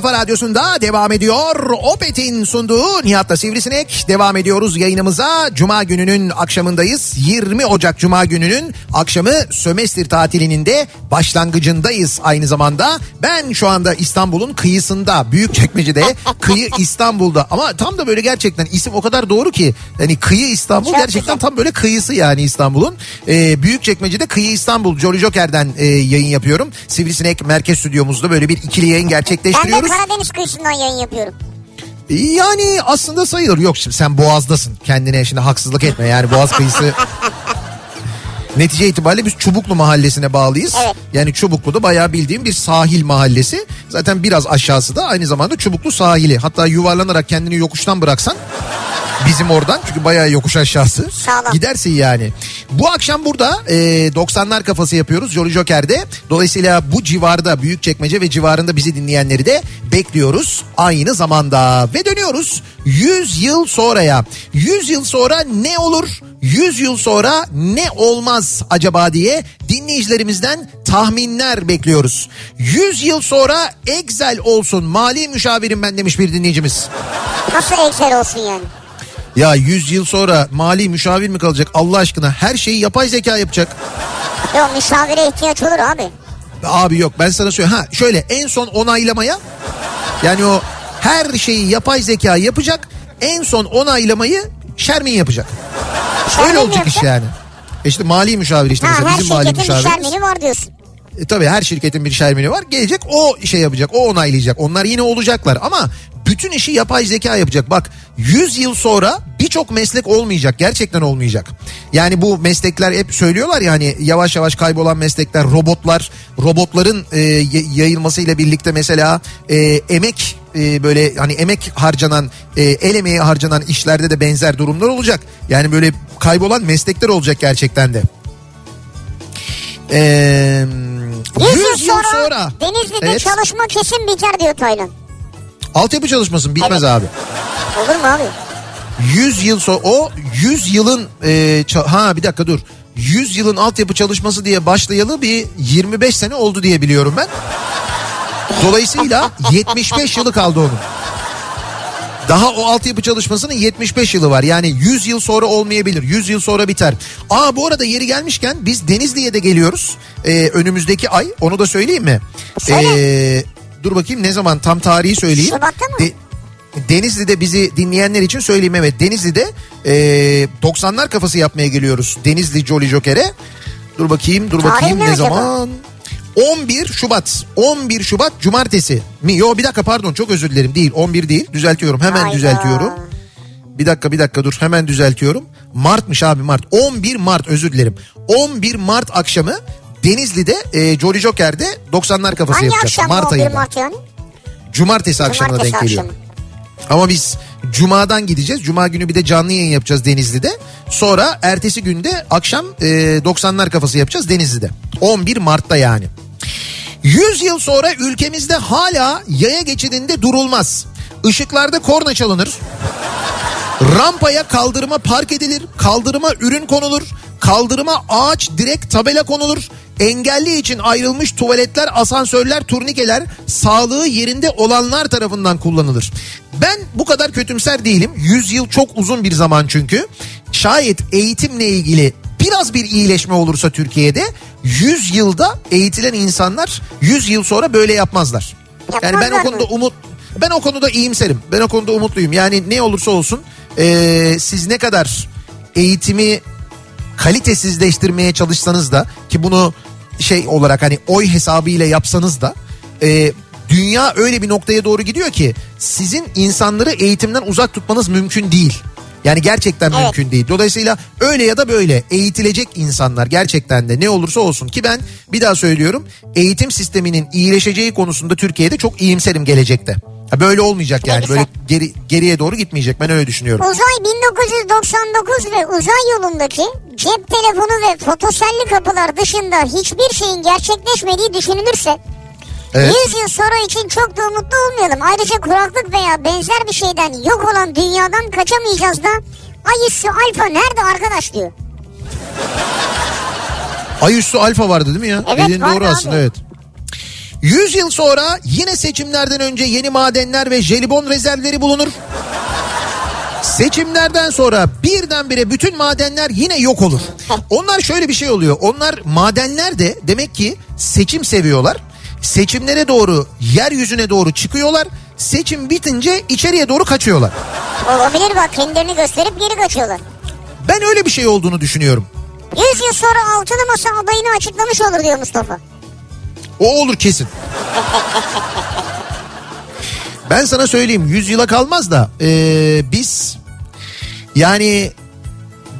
kafa radyosunda devam ediyor. Opet'in sunduğu Nihat'la Sivrisinek devam ediyoruz yayınımıza. Cuma gününün akşamındayız. 20 Ocak Cuma gününün akşamı sömestr tatilinin de başlangıcındayız aynı zamanda. Ben şu anda İstanbul'un kıyısında Büyükçekmece'de kıyı İstanbul'da ama tam da böyle gerçekten isim o kadar doğru ki hani kıyı İstanbul gerçekten tam böyle kıyısı yani İstanbul'un. Ee, Büyükçekmece'de Kıyı İstanbul Jolly Joker'den e, yayın yapıyorum. Sivrisinek Merkez Stüdyomuzda böyle bir ikili yayın gerçekleştiriyoruz. Karadeniz kıyısından yayın yapıyorum. Yani aslında sayılır. Yok şimdi sen Boğaz'dasın. Kendine şimdi haksızlık etme. Yani Boğaz kıyısı Netice itibariyle biz Çubuklu mahallesine bağlıyız. Evet. Yani Çubuklu da bayağı bildiğim bir sahil mahallesi. Zaten biraz aşağısı da aynı zamanda Çubuklu sahili. Hatta yuvarlanarak kendini yokuştan bıraksan bizim oradan çünkü bayağı yokuş aşağısı. Sağlam. Gidersin yani. Bu akşam burada e, 90'lar kafası yapıyoruz Jolly Joker'de. Dolayısıyla bu civarda Büyükçekmece ve civarında bizi dinleyenleri de bekliyoruz aynı zamanda. Ve dönüyoruz 100 yıl sonraya. 100 yıl sonra ne olur? 100 yıl sonra ne olmaz acaba diye dinleyicilerimizden tahminler bekliyoruz. 100 yıl sonra Excel olsun mali müşavirim ben demiş bir dinleyicimiz. Nasıl Excel olsun yani? Ya 100 yıl sonra mali müşavir mi kalacak Allah aşkına her şeyi yapay zeka yapacak. Yok müşavire ihtiyaç olur abi. Abi yok ben sana söyleyeyim. Ha şöyle en son onaylamaya yani o her şeyi yapay zeka yapacak. En son onaylamayı Şermin yapacak. Şermin Öyle olacak iş yapacak? yani. E İşte mali müşavir işte Ha, mesela her bizim mali şirketin bir müşavirimiz. şermini var diyorsun. E, tabii her şirketin bir şermini var. Gelecek o şey yapacak. O onaylayacak. Onlar yine olacaklar ama bütün işi yapay zeka yapacak. Bak 100 yıl sonra birçok meslek olmayacak. Gerçekten olmayacak. Yani bu meslekler hep söylüyorlar ya hani yavaş yavaş kaybolan meslekler, robotlar, robotların e, yayılmasıyla birlikte mesela e, emek e, böyle hani emek harcanan, e, el emeği harcanan işlerde de benzer durumlar olacak. Yani böyle kaybolan meslekler olacak gerçekten de. Eee 100, yıl sonra, Denizli'de Evet. çalışma kesin biter diyor Taylan. Altyapı çalışmasın bitmez Evet. abi. Olur mu abi? 100 yıl sonra o 100 yılın e, ha bir dakika dur. 100 yılın altyapı çalışması diye başlayalı bir 25 sene oldu diye biliyorum ben. Dolayısıyla 75 yılı kaldı onun. Daha o altyapı çalışmasının 75 yılı var. Yani 100 yıl sonra olmayabilir. 100 yıl sonra biter. Aa bu arada yeri gelmişken biz Denizli'ye de geliyoruz. Ee, önümüzdeki ay. Onu da söyleyeyim mi? Ee, dur bakayım ne zaman tam tarihi söyleyeyim. Şubat'ta mı? De- Denizli'de bizi dinleyenler için söyleyeyim evet. Denizli'de e, 90'lar kafası yapmaya geliyoruz. Denizli Jolly Joker'e. Dur bakayım dur Tarih bakayım ne ne acaba? zaman? 11 Şubat. 11 Şubat Cumartesi mi? Yo bir dakika pardon çok özür dilerim. Değil 11 değil. Düzeltiyorum. Hemen Hayda. düzeltiyorum. Bir dakika bir dakika dur hemen düzeltiyorum. Mart'mış abi Mart. 11 Mart özür dilerim. 11 Mart akşamı Denizli'de e, Jolly Joker'de 90'lar kafası Hangi yapacağız. akşam Mart 11 ayında. Mart yani? Cumartesi akşamına Cumartesi denk geliyor. akşamı. Ama biz Cuma'dan gideceğiz. Cuma günü bir de canlı yayın yapacağız Denizli'de. Sonra ertesi günde akşam e, 90'lar kafası yapacağız Denizli'de. 11 Mart'ta yani. 100 yıl sonra ülkemizde hala yaya geçidinde durulmaz. Işıklarda korna çalınır. Rampaya kaldırıma park edilir. Kaldırıma ürün konulur. Kaldırıma ağaç direkt tabela konulur. Engelli için ayrılmış tuvaletler, asansörler, turnikeler sağlığı yerinde olanlar tarafından kullanılır. Ben bu kadar kötümser değilim. 100 yıl çok uzun bir zaman çünkü. Şayet eğitimle ilgili biraz bir iyileşme olursa Türkiye'de 100 yılda eğitilen insanlar 100 yıl sonra böyle yapmazlar. Yani ben o konuda umut ben o konuda iyimserim. Ben o konuda umutluyum. Yani ne olursa olsun eee, siz ne kadar eğitimi kalitesizleştirmeye çalışsanız da ki bunu şey olarak hani oy hesabıyla yapsanız da eee, dünya öyle bir noktaya doğru gidiyor ki sizin insanları eğitimden uzak tutmanız mümkün değil. Yani gerçekten Evet. mümkün değil. Dolayısıyla öyle ya da böyle eğitilecek insanlar gerçekten de ne olursa olsun ki ben bir daha söylüyorum eğitim sisteminin iyileşeceği konusunda Türkiye'de çok iyimserim gelecekte. Ha, Böyle olmayacak yani böyle geri, geriye doğru gitmeyecek ben öyle düşünüyorum. Uzay 1999 ve uzay yolundaki cep telefonu ve fotoselli kapılar dışında hiçbir şeyin gerçekleşmediği düşünülürse Evet. 100 yıl sonra için çok da umutlu olmayalım. Ayrıca kuraklık veya benzer bir şeyden yok olan dünyadan kaçamayacağız da ay üssü alfa nerede arkadaş diyor. Ay üstü alfa vardı değil mi ya? Evet, vardı doğru aslında abi. evet. 100 yıl sonra yine seçimlerden önce yeni madenler ve jelibon rezervleri bulunur. Seçimlerden sonra birdenbire bütün madenler yine yok olur. Onlar şöyle bir şey oluyor. Onlar madenler de demek ki seçim seviyorlar. Seçimlere doğru yeryüzüne doğru çıkıyorlar. Seçim bitince içeriye doğru kaçıyorlar. Olabilir bak kendilerini gösterip geri kaçıyorlar. Ben öyle bir şey olduğunu düşünüyorum. 100 yıl sonra altılı masa adayını açıklamış olur diyor Mustafa. O olur kesin. Ben sana söyleyeyim 100 yıla kalmaz da eee, biz yani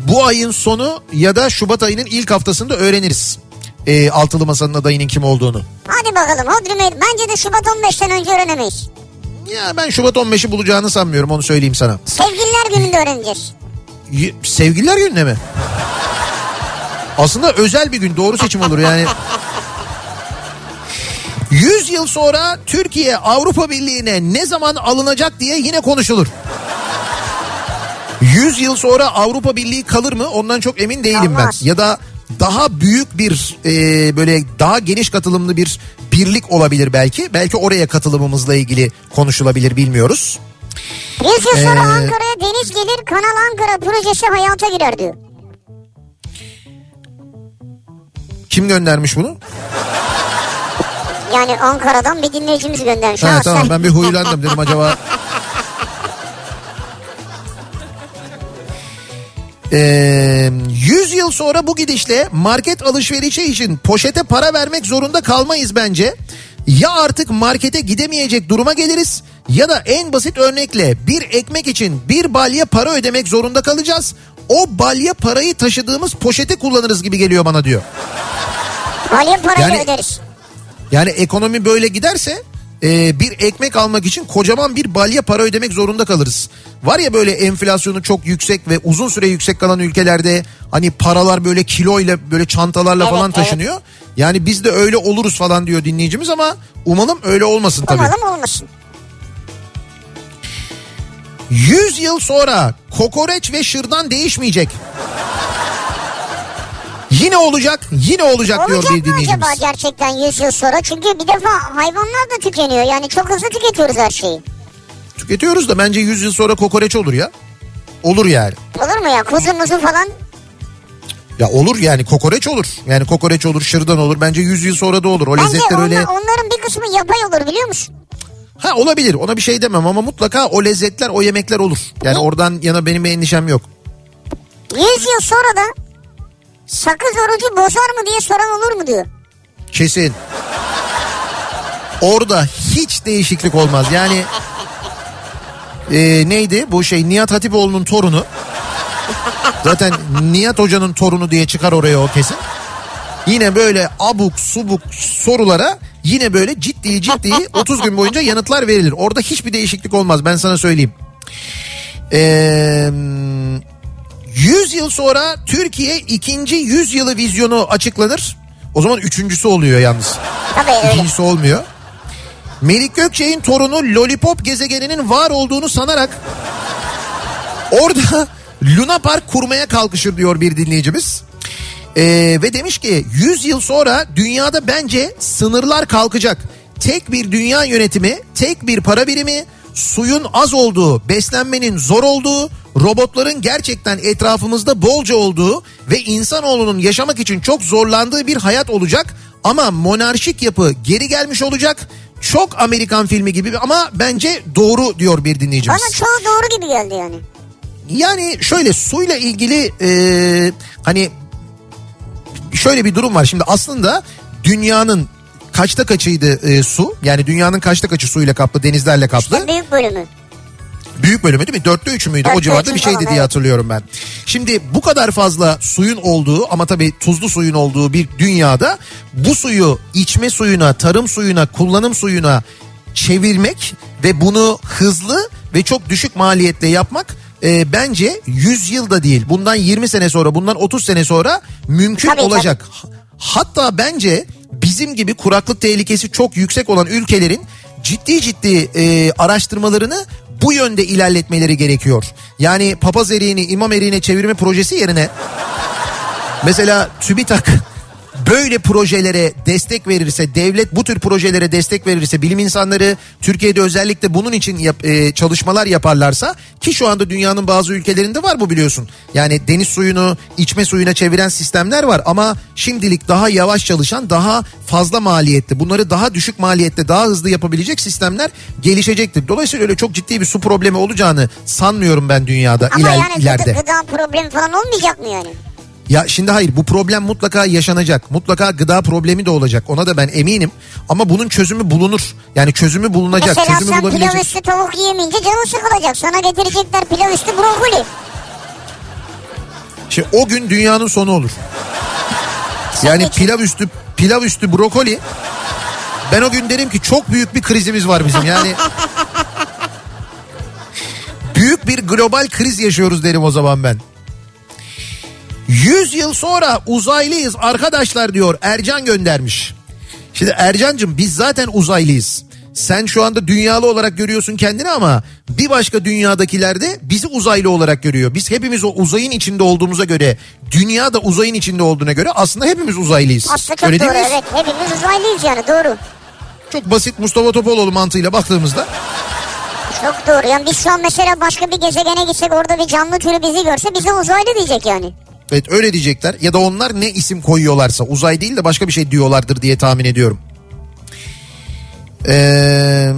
bu ayın sonu ya da Şubat ayının ilk haftasında öğreniriz. Eee, altılı masanın adayının kim olduğunu. Hadi bakalım Hodri. Bence de Şubat 15'ten önce öğrenemeyiz. Ya ben Şubat 15'i bulacağını sanmıyorum onu söyleyeyim sana. Sevgililer gününde öğreneceğiz. Sevgililer gününe mi? Aslında özel bir gün doğru seçim olur yani. 100 yıl sonra Türkiye Avrupa Birliği'ne ne zaman alınacak diye yine konuşulur. 100 yıl sonra Avrupa Birliği kalır mı ondan çok emin değilim ben. Ya da daha büyük bir e, böyle daha geniş katılımlı bir birlik olabilir belki. Belki oraya katılımımızla ilgili konuşulabilir bilmiyoruz. 100 yıl sonra Ee, Ankara'ya deniz gelir Kanal Ankara projesi hayata girer diyor. Kim göndermiş bunu? Yani Ankara'dan bir dinleyicimiz göndermiş. Ha, tamam sen- ben bir huylandım dedim acaba. Ee, 100 yıl sonra bu gidişle market alışverişi için poşete para vermek zorunda kalmayız bence. Ya artık markete gidemeyecek duruma geliriz ya da en basit örnekle bir ekmek için bir balya para ödemek zorunda kalacağız. O balya parayı taşıdığımız poşeti kullanırız gibi geliyor bana diyor. Balya parayla Yani- öderiz. Yani ekonomi böyle giderse e, bir ekmek almak için kocaman bir balya para ödemek zorunda kalırız. Var ya böyle enflasyonu çok yüksek ve uzun süre yüksek kalan ülkelerde hani paralar böyle kiloyla böyle çantalarla Evet, falan evet. taşınıyor. Yani biz de öyle oluruz falan diyor dinleyicimiz ama umalım öyle olmasın tabii. Umalım olmasın. 100 yıl sonra kokoreç ve şırdan değişmeyecek. Yine olacak, yine olacak, diyor Olacak bir mı dinleyicimiz. acaba gerçekten 100 yıl sonra? Çünkü bir defa hayvanlar da tükeniyor. Yani çok hızlı tüketiyoruz her şeyi. Tüketiyoruz da bence 100 yıl sonra kokoreç olur ya. Olur yani. Olur mu ya? Kuzu muzu falan. Ya olur yani kokoreç olur. Yani kokoreç olur, şırdan olur. Bence 100 yıl sonra da olur. O Bence lezzetler onlar- öyle... onların bir kısmı yapay olur biliyor musun? Ha olabilir ona bir şey demem ama mutlaka o lezzetler o yemekler olur. Yani oradan yana benim bir endişem yok. 100 yıl sonra da sakız orucu bozar mı diye soran olur mu diyor. Kesin. Orada hiç değişiklik olmaz. Yani e, neydi bu şey Nihat Hatipoğlu'nun torunu. Zaten Nihat Hoca'nın torunu diye çıkar oraya o kesin. Yine böyle abuk subuk sorulara yine böyle ciddi ciddi 30 gün boyunca yanıtlar verilir. Orada hiçbir değişiklik olmaz ben sana söyleyeyim. Eee 100 yıl sonra Türkiye ikinci 100 yılı vizyonu açıklanır. O zaman üçüncüsü oluyor yalnız. Tabii öyle. İkincisi olmuyor. Melik Gökçe'nin torunu Lollipop gezegeninin var olduğunu sanarak orada Luna Park kurmaya kalkışır diyor bir dinleyicimiz. Ee, ve demiş ki 100 yıl sonra dünyada bence sınırlar kalkacak. Tek bir dünya yönetimi, tek bir para birimi, suyun az olduğu, beslenmenin zor olduğu, robotların gerçekten etrafımızda bolca olduğu ve insanoğlunun yaşamak için çok zorlandığı bir hayat olacak. Ama monarşik yapı geri gelmiş olacak. Çok Amerikan filmi gibi ama bence doğru diyor bir dinleyicimiz. Bana çoğu doğru gibi geldi yani. Yani şöyle suyla ilgili e, hani şöyle bir durum var. Şimdi aslında dünyanın kaçta kaçıydı e, su? Yani dünyanın kaçta kaçı suyla kaplı, denizlerle kaplı? İşte büyük bölümü. Büyük bölümü değil mi? Dörtte üçü müydü? o Dörtte civarda üçü bir şeydi falan, diye evet. hatırlıyorum ben. Şimdi bu kadar fazla suyun olduğu ama tabii tuzlu suyun olduğu bir dünyada bu suyu içme suyuna, tarım suyuna, kullanım suyuna çevirmek ve bunu hızlı ve çok düşük maliyetle yapmak e, bence 100 yılda değil. Bundan 20 sene sonra, bundan 30 sene sonra mümkün Tabii, olacak. Hatta bence bizim gibi kuraklık tehlikesi çok yüksek olan ülkelerin ciddi ciddi e, araştırmalarını bu yönde ilerletmeleri gerekiyor. Yani papaz eriğini imam eriğine çevirme projesi yerine mesela TÜBİTAK böyle projelere destek verirse, devlet bu tür projelere destek verirse, bilim insanları Türkiye'de özellikle bunun için yap- e, çalışmalar yaparlarsa ki şu anda dünyanın bazı ülkelerinde var bu biliyorsun. Yani deniz suyunu içme suyuna çeviren sistemler var ama şimdilik daha yavaş çalışan, daha fazla maliyetli, bunları daha düşük maliyette, daha hızlı yapabilecek sistemler gelişecektir. Dolayısıyla öyle çok ciddi bir su problemi olacağını sanmıyorum ben dünyada Ama iler- yani ileride. gıda, gıda problemi falan olmayacak mı yani? Ya şimdi hayır bu problem mutlaka yaşanacak. Mutlaka gıda problemi de olacak. Ona da ben eminim. Ama bunun çözümü bulunur. Yani çözümü bulunacak. Mesela çözümü sen bulabilecek. pilav üstü tavuk yiyemeyince canın sıkılacak. Sana getirecekler pilav üstü brokoli. Şimdi o gün dünyanın sonu olur. Yani pilav üstü pilav üstü brokoli. Ben o gün derim ki çok büyük bir krizimiz var bizim. Yani büyük bir global kriz yaşıyoruz derim o zaman ben. 100 yıl sonra uzaylıyız arkadaşlar diyor Ercan göndermiş. Şimdi Ercan'cığım biz zaten uzaylıyız. Sen şu anda dünyalı olarak görüyorsun kendini ama bir başka dünyadakiler de bizi uzaylı olarak görüyor. Biz hepimiz o uzayın içinde olduğumuza göre, dünya da uzayın içinde olduğuna göre aslında hepimiz uzaylıyız. Aslında çok Öyle değil doğru miyiz? evet. Hepimiz uzaylıyız yani doğru. Çok basit Mustafa Topaloğlu mantığıyla baktığımızda Çok doğru. Yani biz şu an mesela başka bir gezegene gitsek orada bir canlı türü bizi görse bize uzaylı diyecek yani. Evet öyle diyecekler ya da onlar ne isim koyuyorlarsa uzay değil de başka bir şey diyorlardır diye tahmin ediyorum. Eee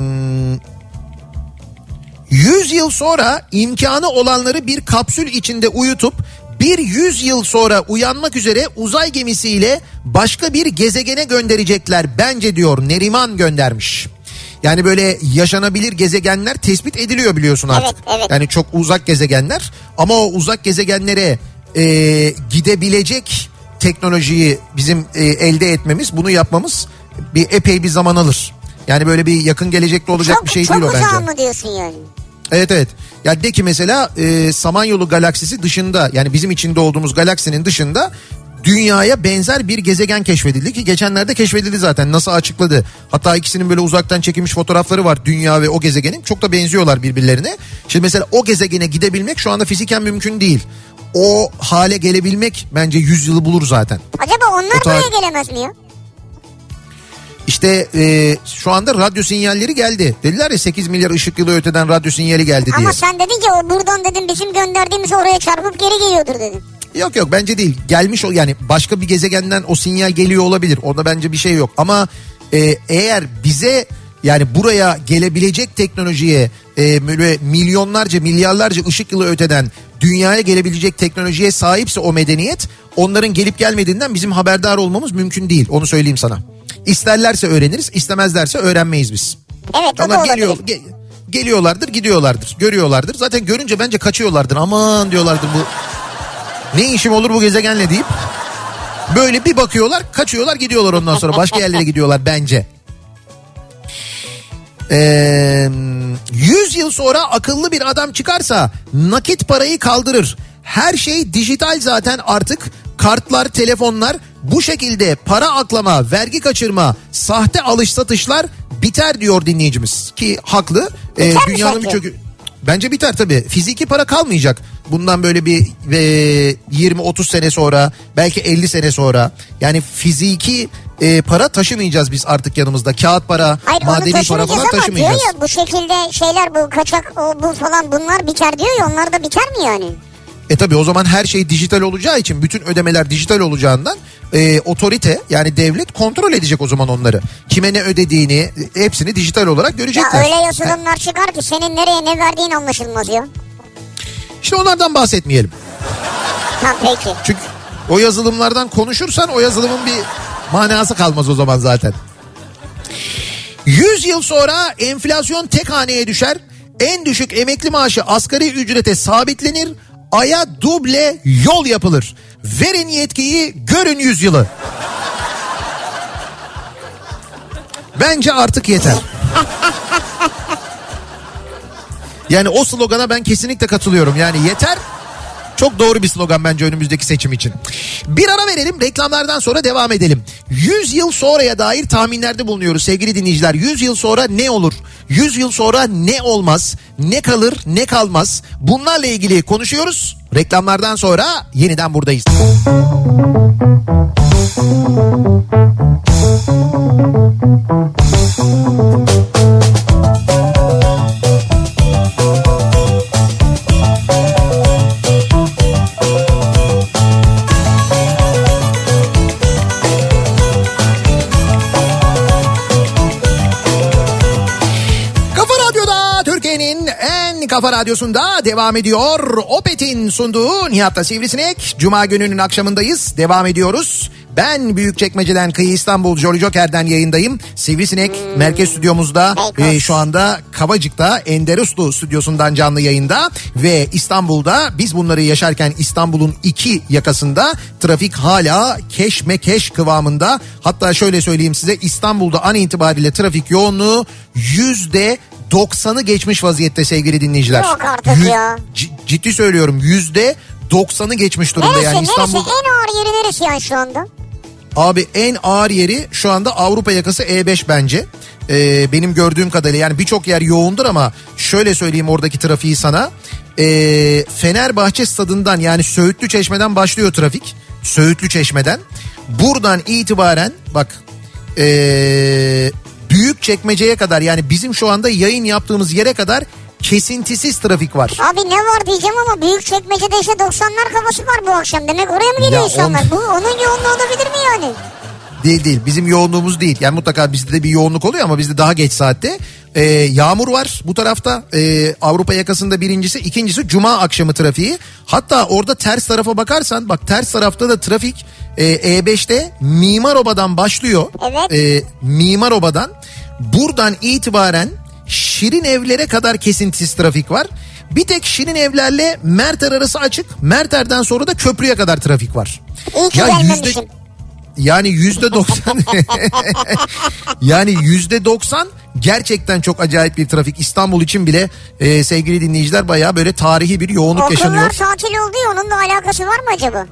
100 yıl sonra imkanı olanları bir kapsül içinde uyutup bir 100 yıl sonra uyanmak üzere uzay gemisiyle başka bir gezegene gönderecekler bence diyor Neriman göndermiş. Yani böyle yaşanabilir gezegenler tespit ediliyor biliyorsun artık. Evet, evet. Yani çok uzak gezegenler ama o uzak gezegenlere e, gidebilecek teknolojiyi bizim e, elde etmemiz bunu yapmamız bir epey bir zaman alır. Yani böyle bir yakın gelecekte olacak Çok, bir şey çok değil o bence. uzağa mı diyorsun yani? Evet evet. Ya de ki mesela e, Samanyolu galaksisi dışında yani bizim içinde olduğumuz galaksinin dışında dünyaya benzer bir gezegen keşfedildi ki geçenlerde keşfedildi zaten NASA açıkladı. Hatta ikisinin böyle uzaktan çekilmiş fotoğrafları var dünya ve o gezegenin çok da benziyorlar birbirlerine. Şimdi mesela o gezegene gidebilmek şu anda fiziken mümkün değil. O hale gelebilmek bence 100 yılı bulur zaten. Acaba onlar O buraya gelemez mi ya? İşte e, şu anda radyo sinyalleri geldi. Dediler ya 8 milyar ışık yılı öteden radyo sinyali geldi diye. Ama sen dedin ki o buradan dedim bizim gönderdiğimiz oraya çarpıp geri geliyordur dedin. Yok yok bence değil. Gelmiş o yani başka bir gezegenden o sinyal geliyor olabilir. Orada bence bir şey yok. Ama e, eğer bize yani buraya gelebilecek teknolojiye e, böyle milyonlarca milyarlarca ışık yılı öteden dünyaya gelebilecek teknolojiye sahipse o medeniyet onların gelip gelmediğinden bizim haberdar olmamız mümkün değil. Onu söyleyeyim sana. İsterlerse öğreniriz, istemezlerse öğrenmeyiz biz. Evet o Onlar geliyor, ge- geliyorlardır, gidiyorlardır, görüyorlardır. Zaten görünce bence kaçıyorlardır. Aman diyorlardır bu ne işim olur bu gezegenle deyip böyle bir bakıyorlar kaçıyorlar gidiyorlar ondan sonra başka yerlere gidiyorlar bence. Ee, 100 yıl sonra akıllı bir adam çıkarsa nakit parayı kaldırır. Her şey dijital zaten artık kartlar, telefonlar bu şekilde para aklama, vergi kaçırma, sahte alış satışlar biter diyor dinleyicimiz ki haklı. Ee, Biter mi dünyanın birçok Bence biter tabii. Fiziki para kalmayacak. Bundan böyle bir e, 20-30 sene sonra belki 50 sene sonra yani fiziki e, para taşımayacağız biz artık yanımızda. Kağıt para, Hayır madeni para taşımayacağız falan ama diyor taşımayacağız. ya bu şekilde şeyler bu kaçak o, bu falan bunlar biter diyor ya onlar da biter mi yani? E tabii o zaman her şey dijital olacağı için bütün ödemeler dijital olacağından e, otorite yani devlet kontrol edecek o zaman onları. Kime ne ödediğini hepsini dijital olarak Ya görecekler. öyle yazılımlar çıkar ki senin nereye ne verdiğin anlaşılmaz ya. İşte onlardan bahsetmeyelim. Tamam peki. Çünkü o yazılımlardan konuşursan o yazılımın bir manası kalmaz o zaman zaten. 100 yıl sonra enflasyon tek haneye düşer. En düşük emekli maaşı asgari ücrete sabitlenir. Aya duble yol yapılır. Verin yetkiyi görün 100 yılı. Bence artık yeter. Yani o slogana ben kesinlikle katılıyorum. Yani yeter çok doğru bir slogan bence önümüzdeki seçim için. Bir ara verelim reklamlardan sonra devam edelim. 100 yıl sonraya dair tahminlerde bulunuyoruz sevgili dinleyiciler. 100 yıl sonra ne olur? 100 yıl sonra ne olmaz? Ne kalır ne kalmaz? Bunlarla ilgili konuşuyoruz. Reklamlardan sonra yeniden buradayız. Kafa kafa radyosunda devam ediyor. Opet'in sunduğu Nihat'ta Sivrisinek. Cuma gününün akşamındayız. Devam ediyoruz. Ben Büyükçekmece'den Kıyı İstanbul Jolly Joker'den yayındayım. Sivrisinek merkez stüdyomuzda e, şu anda Kavacık'ta Ender Uslu stüdyosundan canlı yayında ve İstanbul'da biz bunları yaşarken İstanbul'un iki yakasında trafik hala keşmekeş kıvamında. Hatta şöyle söyleyeyim size İstanbul'da an itibariyle trafik yoğunluğu yüzde 90'ı geçmiş vaziyette sevgili dinleyiciler. Yok artık Yüz- ya. ciddi söylüyorum yüzde 90'ı geçmiş durumda Neresi yani neresi İstanbul. en ağır yeri neresi yani şu anda? Abi en ağır yeri şu anda Avrupa yakası E5 bence. Ee, benim gördüğüm kadarıyla yani birçok yer yoğundur ama şöyle söyleyeyim oradaki trafiği sana. Ee, Fenerbahçe stadından yani Söğütlü Çeşme'den başlıyor trafik. Söğütlü Çeşme'den. Buradan itibaren bak ee, büyük çekmeceye kadar yani bizim şu anda yayın yaptığımız yere kadar kesintisiz trafik var. Abi ne var diyeceğim ama büyük çekmecede işte 90'lar kafası var bu akşam. Demek oraya mı geliyor Ya insanlar? on- Bu onun yoğunluğu olabilir mi yani? Değil değil bizim yoğunluğumuz değil. Yani mutlaka bizde de bir yoğunluk oluyor ama bizde daha geç saatte. Ee, yağmur var bu tarafta Ee, Avrupa yakasında birincisi ikincisi cuma akşamı trafiği. Hatta orada ters tarafa bakarsan bak ters tarafta da trafik e, E5'te Mimaroba'dan başlıyor. Evet. Ee, Mimaroba'dan buradan itibaren Şirin evlere kadar kesintisiz trafik var. Bir tek Şirin evlerle Merter arası açık. Merter'den sonra da köprüye kadar trafik var. İyi ki Ya yüzde- yani yüzde doksan yani yüzde doksan gerçekten çok acayip bir trafik İstanbul için bile e, sevgili dinleyiciler bayağı böyle tarihi bir yoğunluk Okullar yaşanıyor. tatil oldu ya onun da alakası var mı acaba?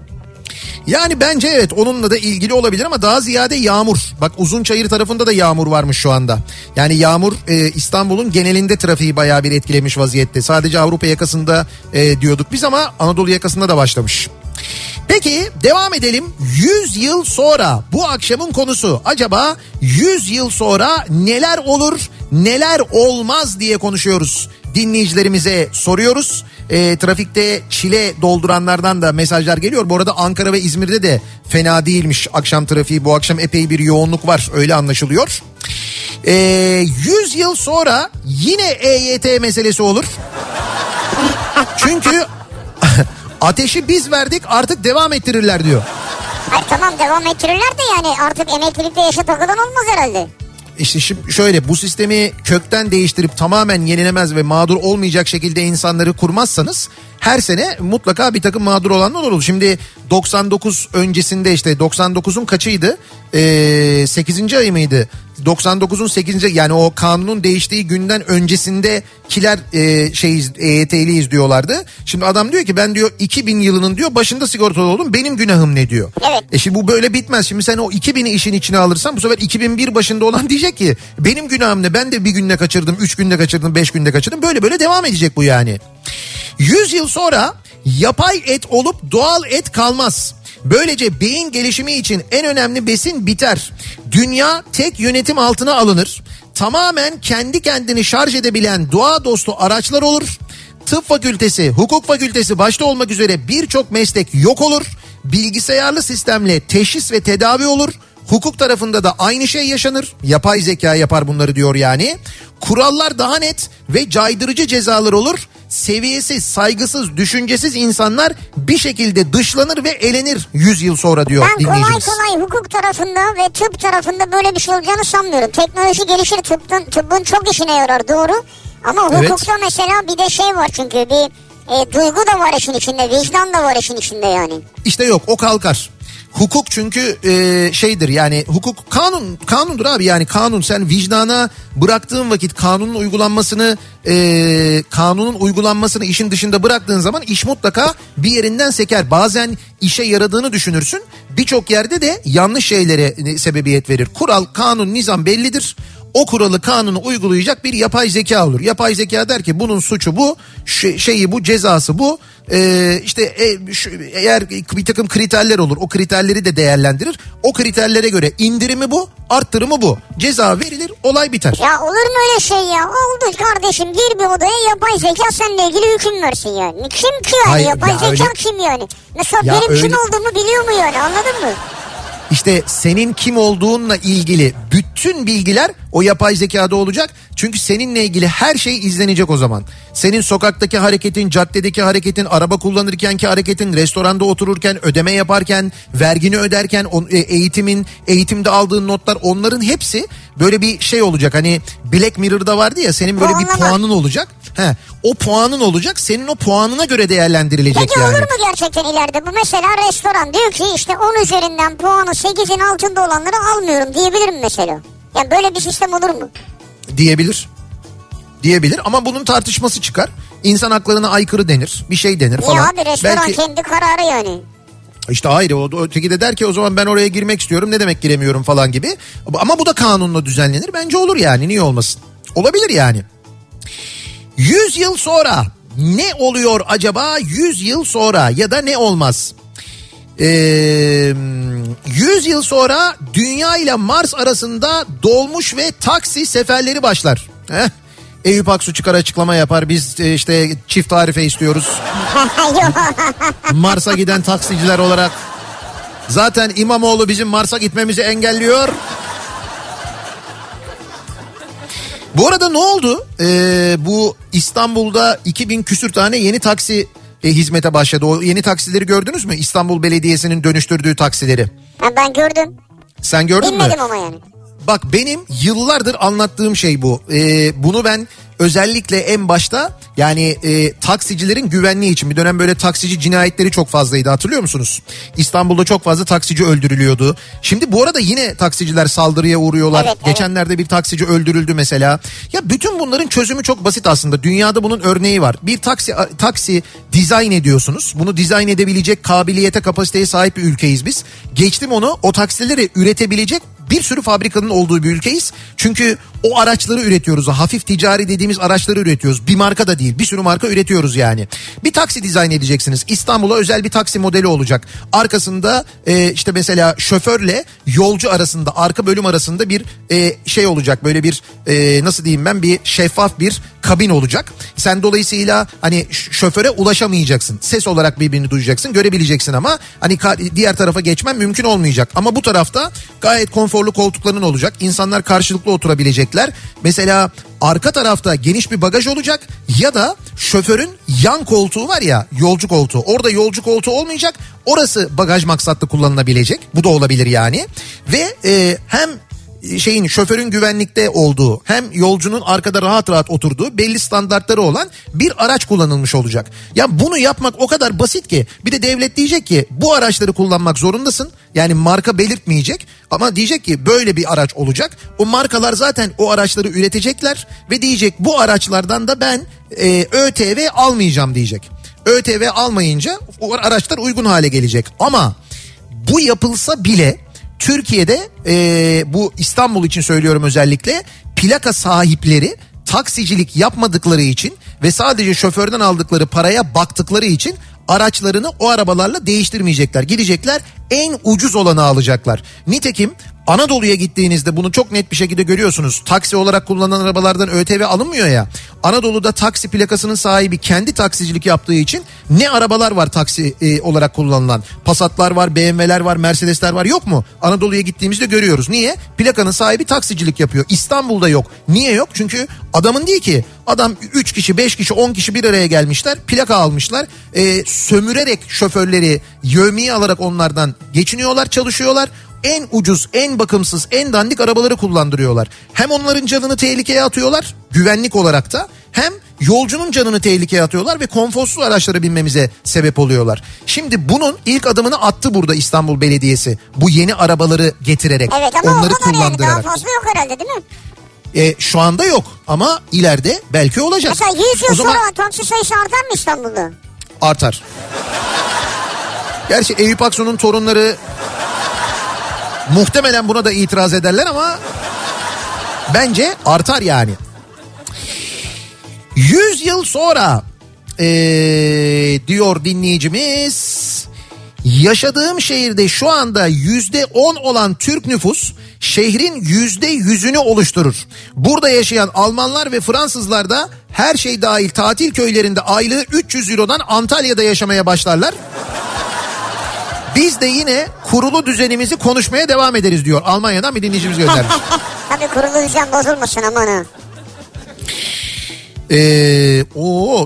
Yani bence evet onunla da ilgili olabilir ama daha ziyade yağmur. Bak Uzunçayır tarafında da yağmur varmış şu anda. Yani yağmur e, İstanbul'un genelinde trafiği bayağı bir etkilemiş vaziyette. Sadece Avrupa yakasında e, diyorduk biz ama Anadolu yakasında da başlamış. Peki devam edelim. 100 yıl sonra bu akşamın konusu acaba 100 yıl sonra neler olur neler olmaz diye konuşuyoruz. Dinleyicilerimize soruyoruz. E, trafikte çile dolduranlardan da mesajlar geliyor. Bu arada Ankara ve İzmir'de de fena değilmiş akşam trafiği. Bu akşam epey bir yoğunluk var öyle anlaşılıyor. E, 100 yıl sonra yine EYT meselesi olur. Çünkü ateşi biz verdik artık devam ettirirler diyor. Hayır tamam devam ettirirler de yani artık emeklilikte yaşa takılan olmaz herhalde. İşte şöyle bu sistemi kökten değiştirip tamamen yenilemez ve mağdur olmayacak şekilde insanları kurmazsanız her sene mutlaka bir takım mağdur olanlar olur. Şimdi 99 öncesinde işte 99'un kaçıydı? Ee, 8. ay mıydı? 99'un 8. yani o kanunun değiştiği günden öncesinde kiler e, şey EYT'li izliyorlardı. Şimdi adam diyor ki ben diyor 2000 yılının diyor başında sigortalı oldum benim günahım ne diyor. Evet. E şimdi bu böyle bitmez. Şimdi sen o 2000'i işin içine alırsan bu sefer 2001 başında olan diyecek ki benim günahım ne ben de bir günde kaçırdım, üç günde kaçırdım, beş günde kaçırdım. Böyle böyle devam edecek bu yani. 100 yıl sonra yapay et olup doğal et kalmaz. Böylece beyin gelişimi için en önemli besin biter. Dünya tek yönetim altına alınır. Tamamen kendi kendini şarj edebilen doğa dostu araçlar olur. Tıp fakültesi, hukuk fakültesi başta olmak üzere birçok meslek yok olur. Bilgisayarlı sistemle teşhis ve tedavi olur. Hukuk tarafında da aynı şey yaşanır. Yapay zeka yapar bunları diyor yani. Kurallar daha net ve caydırıcı cezalar olur. Seviyesiz, saygısız, düşüncesiz insanlar bir şekilde dışlanır ve elenir 100 yıl sonra diyor Ben kolay dinleyicimiz. kolay hukuk tarafında ve tıp tarafında böyle bir şey olacağını sanmıyorum. Teknoloji gelişir tıbbın, tıbbın çok işine yarar doğru. Ama Evet. hukukta mesela bir de şey var çünkü bir e, duygu da var işin içinde vicdan da var işin içinde yani. İşte yok o kalkar. Hukuk çünkü e, şeydir yani hukuk kanun kanundur abi yani kanun sen vicdana bıraktığın vakit kanunun uygulanmasını e, kanunun uygulanmasını işin dışında bıraktığın zaman iş mutlaka bir yerinden seker. Bazen işe yaradığını düşünürsün birçok yerde de yanlış şeylere e, sebebiyet verir. Kural kanun nizam bellidir. O kuralı kanunu uygulayacak bir yapay zeka olur. Yapay zeka der ki bunun suçu bu, şey- şeyi bu, cezası bu. Ee, işte e, şu- eğer bir takım kriterler olur o kriterleri de değerlendirir. O kriterlere göre indirimi bu, arttırımı bu. Ceza verilir, olay biter. Ya olur mu öyle şey ya? Oldu kardeşim gir bir odaya yapay zeka seninle ilgili hüküm versin yani. Kim ki yani Hayır, yapay ya zeka öyle- kim yani? Mesela Ya benim kim öyle- olduğumu biliyor mu yani anladın mı? İşte senin kim olduğunla ilgili bütün bilgiler o yapay zekada olacak. Çünkü seninle ilgili her şey izlenecek o zaman. Senin sokaktaki hareketin, caddedeki hareketin, araba kullanırkenki hareketin, restoranda otururken, ödeme yaparken, vergini öderken, e, eğitimin, eğitimde aldığın notlar onların hepsi böyle bir şey olacak. Hani Black Mirror'da vardı ya senin böyle bir Puanlama. puanın olacak. He, o puanın olacak. Senin o puanına göre değerlendirilecek Peki yani. olur mu gerçekten ileride? Bu mesela restoran diyor ki işte 10 üzerinden puanı 8'in altında olanları almıyorum diyebilir mi mesela? Yani böyle bir sistem olur mu? diyebilir. Diyebilir ama bunun tartışması çıkar. İnsan haklarına aykırı denir. Bir şey denir falan. abi restoran Belki kendi kararı yani. İşte hayır o öteki de der ki o zaman ben oraya girmek istiyorum. Ne demek giremiyorum falan gibi. Ama bu da kanunla düzenlenir. Bence olur yani. Niye olmasın? Olabilir yani. 100 yıl sonra ne oluyor acaba 100 yıl sonra ya da ne olmaz? Ee, 100 yıl sonra Dünya ile Mars arasında dolmuş ve taksi seferleri başlar. Heh. Eyüp Aksu çıkar açıklama yapar. Biz e, işte çift tarife istiyoruz. Mars'a giden taksiciler olarak. Zaten İmamoğlu bizim Mars'a gitmemizi engelliyor. Bu arada ne oldu? Ee, bu İstanbul'da 2000 küsür tane yeni taksi e, hizmete başladı. O yeni taksileri gördünüz mü? İstanbul Belediyesi'nin dönüştürdüğü taksileri. Ha, ben gördüm. Sen gördün mü? Bilmedim ama yani. Bak benim yıllardır anlattığım şey bu. Ee, bunu ben özellikle en başta yani e, taksicilerin güvenliği için bir dönem böyle taksici cinayetleri çok fazlaydı hatırlıyor musunuz? İstanbul'da çok fazla taksici öldürülüyordu. Şimdi bu arada yine taksiciler saldırıya uğruyorlar. Evet, evet. Geçenlerde bir taksici öldürüldü mesela. Ya bütün bunların çözümü çok basit aslında. Dünyada bunun örneği var. Bir taksi taksi dizayn ediyorsunuz. Bunu dizayn edebilecek kabiliyete, kapasiteye sahip bir ülkeyiz biz. Geçtim onu o taksileri üretebilecek bir sürü fabrikanın olduğu bir ülkeyiz. Çünkü o araçları üretiyoruz. Hafif ticari dediğimiz araçları üretiyoruz. Bir marka da değil bir sürü marka üretiyoruz yani. Bir taksi dizayn edeceksiniz. İstanbul'a özel bir taksi modeli olacak. Arkasında e, işte mesela şoförle yolcu arasında arka bölüm arasında bir e, şey olacak. Böyle bir e, nasıl diyeyim ben bir şeffaf bir kabin olacak. Sen dolayısıyla hani şoföre ulaşamayacaksın. Ses olarak birbirini duyacaksın görebileceksin ama hani diğer tarafa geçmen mümkün olmayacak. Ama bu tarafta gayet konforlu koltukların olacak. İnsanlar karşılıklı oturabilecekler. Mesela arka tarafta geniş bir bagaj olacak ya da şoförün yan koltuğu var ya yolcu koltuğu. Orada yolcu koltuğu olmayacak. Orası bagaj maksatlı kullanılabilecek. Bu da olabilir yani. Ve e, hem şeyin şoförün güvenlikte olduğu hem yolcunun arkada rahat rahat oturduğu belli standartları olan bir araç kullanılmış olacak. Ya bunu yapmak o kadar basit ki bir de devlet diyecek ki bu araçları kullanmak zorundasın. Yani marka belirtmeyecek ama diyecek ki böyle bir araç olacak. O markalar zaten o araçları üretecekler ve diyecek bu araçlardan da ben e, ÖTV almayacağım diyecek. ÖTV almayınca o araçlar uygun hale gelecek ama bu yapılsa bile Türkiye'de e, bu İstanbul için söylüyorum özellikle plaka sahipleri taksicilik yapmadıkları için ve sadece şoförden aldıkları paraya baktıkları için araçlarını o arabalarla değiştirmeyecekler. Gidecekler en ucuz olanı alacaklar. Nitekim Anadolu'ya gittiğinizde bunu çok net bir şekilde görüyorsunuz. Taksi olarak kullanılan arabalardan ÖTV alınmıyor ya. Anadolu'da taksi plakasının sahibi kendi taksicilik yaptığı için ne arabalar var taksi e, olarak kullanılan? Passatlar var, BMW'ler var, Mercedesler var yok mu? Anadolu'ya gittiğimizde görüyoruz. Niye? Plakanın sahibi taksicilik yapıyor. İstanbul'da yok. Niye yok? Çünkü adamın değil ki. Adam 3 kişi, 5 kişi, 10 kişi bir araya gelmişler. Plaka almışlar. E, sömürerek şoförleri yövmiye alarak onlardan geçiniyorlar, çalışıyorlar en ucuz, en bakımsız, en dandik arabaları kullandırıyorlar. Hem onların canını tehlikeye atıyorlar güvenlik olarak da hem yolcunun canını tehlikeye atıyorlar ve konforsuz araçlara binmemize sebep oluyorlar. Şimdi bunun ilk adımını attı burada İstanbul Belediyesi. Bu yeni arabaları getirerek, Evet ama onları kadar yani daha kullandırarak. fazla yok herhalde değil mi? E, şu anda yok ama ileride belki olacak. Mesela 100 yıl o zaman sonra taksi sayısı artar mı İstanbul'da? artar. Gerçi Eyüp Aksu'nun torunları muhtemelen buna da itiraz ederler ama bence artar yani. 100 yıl sonra ee, diyor dinleyicimiz yaşadığım şehirde şu anda yüzde 10 olan Türk nüfus şehrin yüzde yüzünü oluşturur. Burada yaşayan Almanlar ve Fransızlar da her şey dahil tatil köylerinde aylığı 300 Euro'dan Antalya'da yaşamaya başlarlar. Biz de yine kurulu düzenimizi konuşmaya devam ederiz diyor. Almanya'dan bir dinleyicimiz göndermiş. Tabii kurulu düzen bozulmasın aman ha. Ee,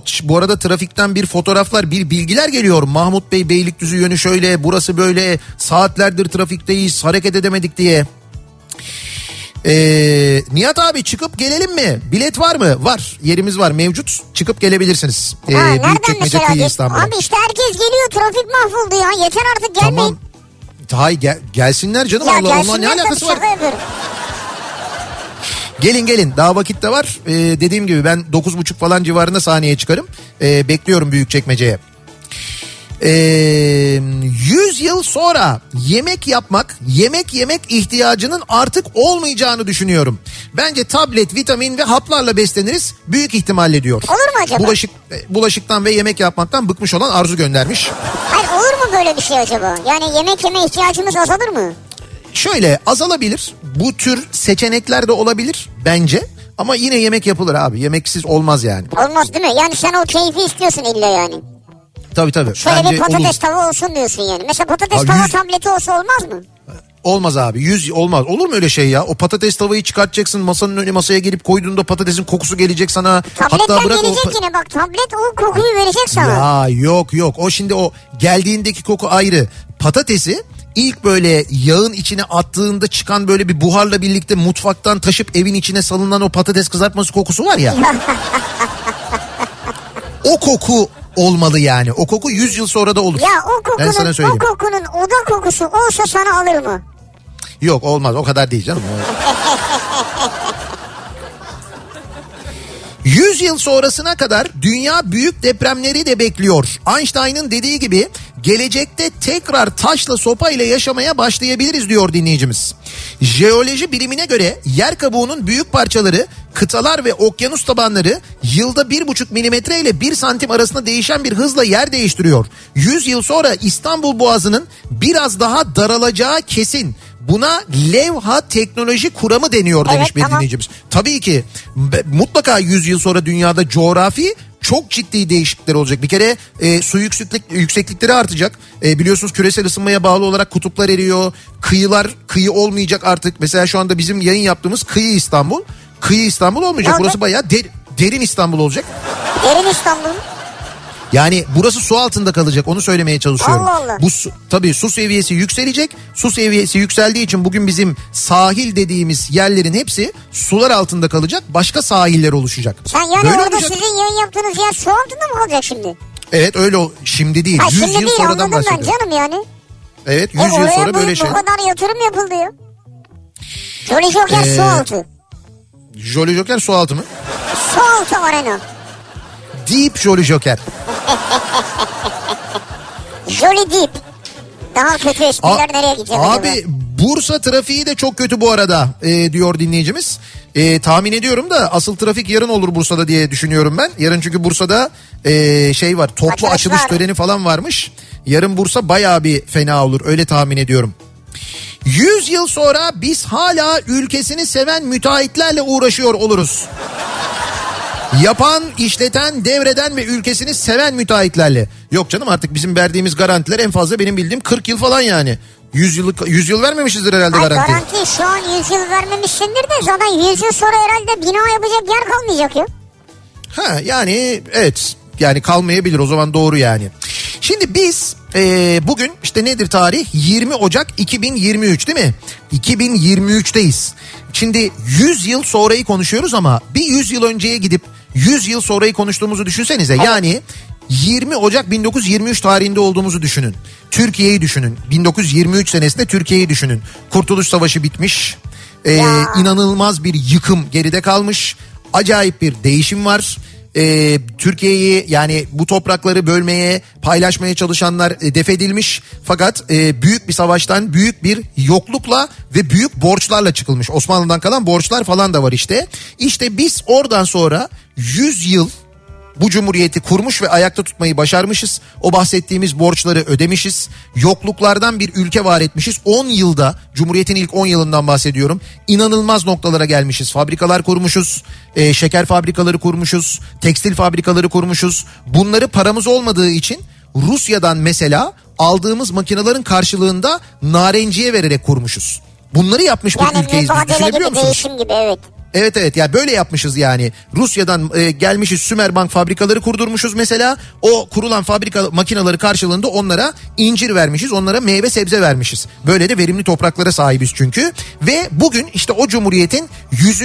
ş- bu arada trafikten bir fotoğraflar bir bilgiler geliyor. Mahmut Bey Beylikdüzü yönü şöyle burası böyle saatlerdir trafikteyiz hareket edemedik diye. Ee, Nihat abi çıkıp gelelim mi? Bilet var mı? Var. Yerimiz var mevcut. Çıkıp gelebilirsiniz. Ee, Ha, nereden mesela? kıyı İstanbul'a. Abi işte herkes geliyor trafik mahvoldu ya. Yeter artık gelmeyin. Tamam. Hayır gel, gelsinler canım Ya Allah ne gelsinler tabii alakası var? yapıyorum. Gelin gelin daha vakit de var. Ee, dediğim gibi ben 9.30 falan civarında sahneye çıkarım. Ee, bekliyorum Büyükçekmece'ye. Ee, 100 yıl sonra yemek yapmak, yemek yemek ihtiyacının artık olmayacağını düşünüyorum. Bence tablet, vitamin ve haplarla besleniriz büyük ihtimalle diyor. Olur mu acaba? Bulaşık, e, bulaşıktan ve yemek yapmaktan bıkmış olan Arzu göndermiş. Hayır olur mu böyle bir şey acaba? Yani yemek yeme ihtiyacımız azalır mı? Şöyle azalabilir. Bu tür seçenekler de olabilir bence. Ama yine yemek yapılır abi. Yemeksiz olmaz yani. Olmaz değil mi? Yani sen o keyfi istiyorsun illa yani. Tabii tabii. Şöyle Bence bir patates olur. tava olsun diyorsun yani. Mesela patates Abi tava yüz- tableti olsa olmaz mı? Olmaz abi. Yüz olmaz. Olur mu öyle şey ya? O patates tavayı çıkartacaksın masanın önüne masaya gelip koyduğunda patatesin kokusu gelecek sana. Tabletten Hatta bırak o gelecek pa- yine bak tablet o kokuyu verecek sana. Ya yok yok. O şimdi o geldiğindeki koku ayrı. Patatesi ilk böyle yağın içine attığında çıkan böyle bir buharla birlikte mutfaktan taşıp evin içine salınan o patates kızartması kokusu var ya. o koku olmalı yani. O koku 100 yıl sonra da olur. Ya o Ben sana kokunun, o söyleyeyim. kokunun oda kokusu olsa sana alır mı? Yok olmaz o kadar değil canım. 100 yıl sonrasına kadar dünya büyük depremleri de bekliyor. Einstein'ın dediği gibi gelecekte tekrar taşla sopa ile yaşamaya başlayabiliriz diyor dinleyicimiz. Jeoloji bilimine göre yer kabuğunun büyük parçaları kıtalar ve okyanus tabanları yılda 1,5 milimetre ile 1 santim arasında değişen bir hızla yer değiştiriyor. 100 yıl sonra İstanbul Boğazı'nın biraz daha daralacağı kesin. Buna levha teknoloji kuramı deniyor demiş Evet, bir tamam. dinleyicimiz. Tabii ki mutlaka 100 yıl sonra dünyada coğrafi çok ciddi değişiklikler olacak. Bir kere e, su yükseklik, yükseklikleri artacak. E, biliyorsunuz küresel ısınmaya bağlı olarak kutuplar eriyor. Kıyılar kıyı olmayacak artık. Mesela şu anda bizim yayın yaptığımız kıyı İstanbul. Kıyı İstanbul olmayacak. Olacak? Burası bayağı der- derin İstanbul olacak. Derin İstanbul. Yani burası su altında kalacak onu söylemeye çalışıyorum. Allah Allah. Bu su, tabii su seviyesi yükselecek. Su seviyesi yükseldiği için bugün bizim sahil dediğimiz yerlerin hepsi sular altında kalacak. Başka sahiller oluşacak. Sen yani Böyle orada olacak. sizin yayın yaptığınız yer su altında mı kalacak şimdi? Evet öyle o- şimdi değil. Ha 100 şimdi yıl değil sonradan anladım ben bahsediyorum. canım yani. Evet 100 E yıl sonra bu, böyle bu şey. kadar yatırım yapıldı ya. Jolly Joker Ee, su altı. Jolly Joker su altı mı? Su altı arena. Deep Jolly Joker. Jolly Deep. Daha kötü A- espriler nereye gidecek Abi acaba? Bursa trafiği de çok kötü bu arada e, diyor dinleyicimiz. E, tahmin ediyorum da asıl trafik yarın olur Bursa'da diye düşünüyorum ben. Yarın çünkü Bursa'da e, şey var toplu Açılış açılış var. töreni falan varmış. Yarın Bursa bayağı bir fena olur öyle tahmin ediyorum. 100 yıl sonra biz hala ülkesini seven müteahhitlerle uğraşıyor oluruz. Yapan, işleten, devreden ve ülkesini seven müteahhitlerle. Yok canım artık bizim verdiğimiz garantiler en fazla benim bildiğim 40 yıl falan yani. 100 yıllık 100 yıl vermemişizdir herhalde Ay garanti. garanti şu an 100 yıl vermemişsindir de zaten 100 yıl sonra herhalde bina yapacak yer kalmayacak ya. Ha yani evet yani kalmayabilir o zaman doğru yani. Şimdi biz e, bugün işte nedir tarih 20 Ocak 2023 değil mi? 2023'teyiz. Şimdi 100 yıl sonrayı konuşuyoruz ama bir 100 yıl önceye gidip 100 yıl sonrayı konuştuğumuzu düşünsenize. Yani 20 Ocak 1923 tarihinde olduğumuzu düşünün. Türkiye'yi düşünün. 1923 senesinde Türkiye'yi düşünün. Kurtuluş Savaşı bitmiş. Ee, Ya. inanılmaz bir yıkım geride kalmış. Acayip bir değişim var. Ee, Türkiye'yi yani bu toprakları bölmeye, paylaşmaya çalışanlar e, defedilmiş. Fakat e, büyük bir savaştan büyük bir yoklukla ve büyük borçlarla çıkılmış. Osmanlı'dan kalan borçlar falan da var işte. İşte biz oradan sonra 100 yıl bu cumhuriyeti kurmuş ve ayakta tutmayı başarmışız. O bahsettiğimiz borçları ödemişiz. Yokluklardan bir ülke var etmişiz. 10 yılda cumhuriyetin ilk 10 yılından bahsediyorum. İnanılmaz noktalara gelmişiz. Fabrikalar kurmuşuz. e, şeker fabrikaları kurmuşuz. Tekstil fabrikaları kurmuşuz. Bunları paramız olmadığı için Rusya'dan mesela aldığımız makinelerin karşılığında narenciye vererek kurmuşuz. Bunları yapmış bir Yani ülkeyiz. biz. mübadele Düşünebiliyor gibi musunuz? değişim gibi evet. Evet evet ya böyle yapmışız yani. Rusya'dan e, gelmişiz Sümerbank fabrikaları kurdurmuşuz mesela. O kurulan fabrika makineleri karşılığında onlara incir vermişiz. Onlara meyve sebze vermişiz. Böyle de verimli topraklara sahibiz çünkü. Ve bugün işte o cumhuriyetin 100.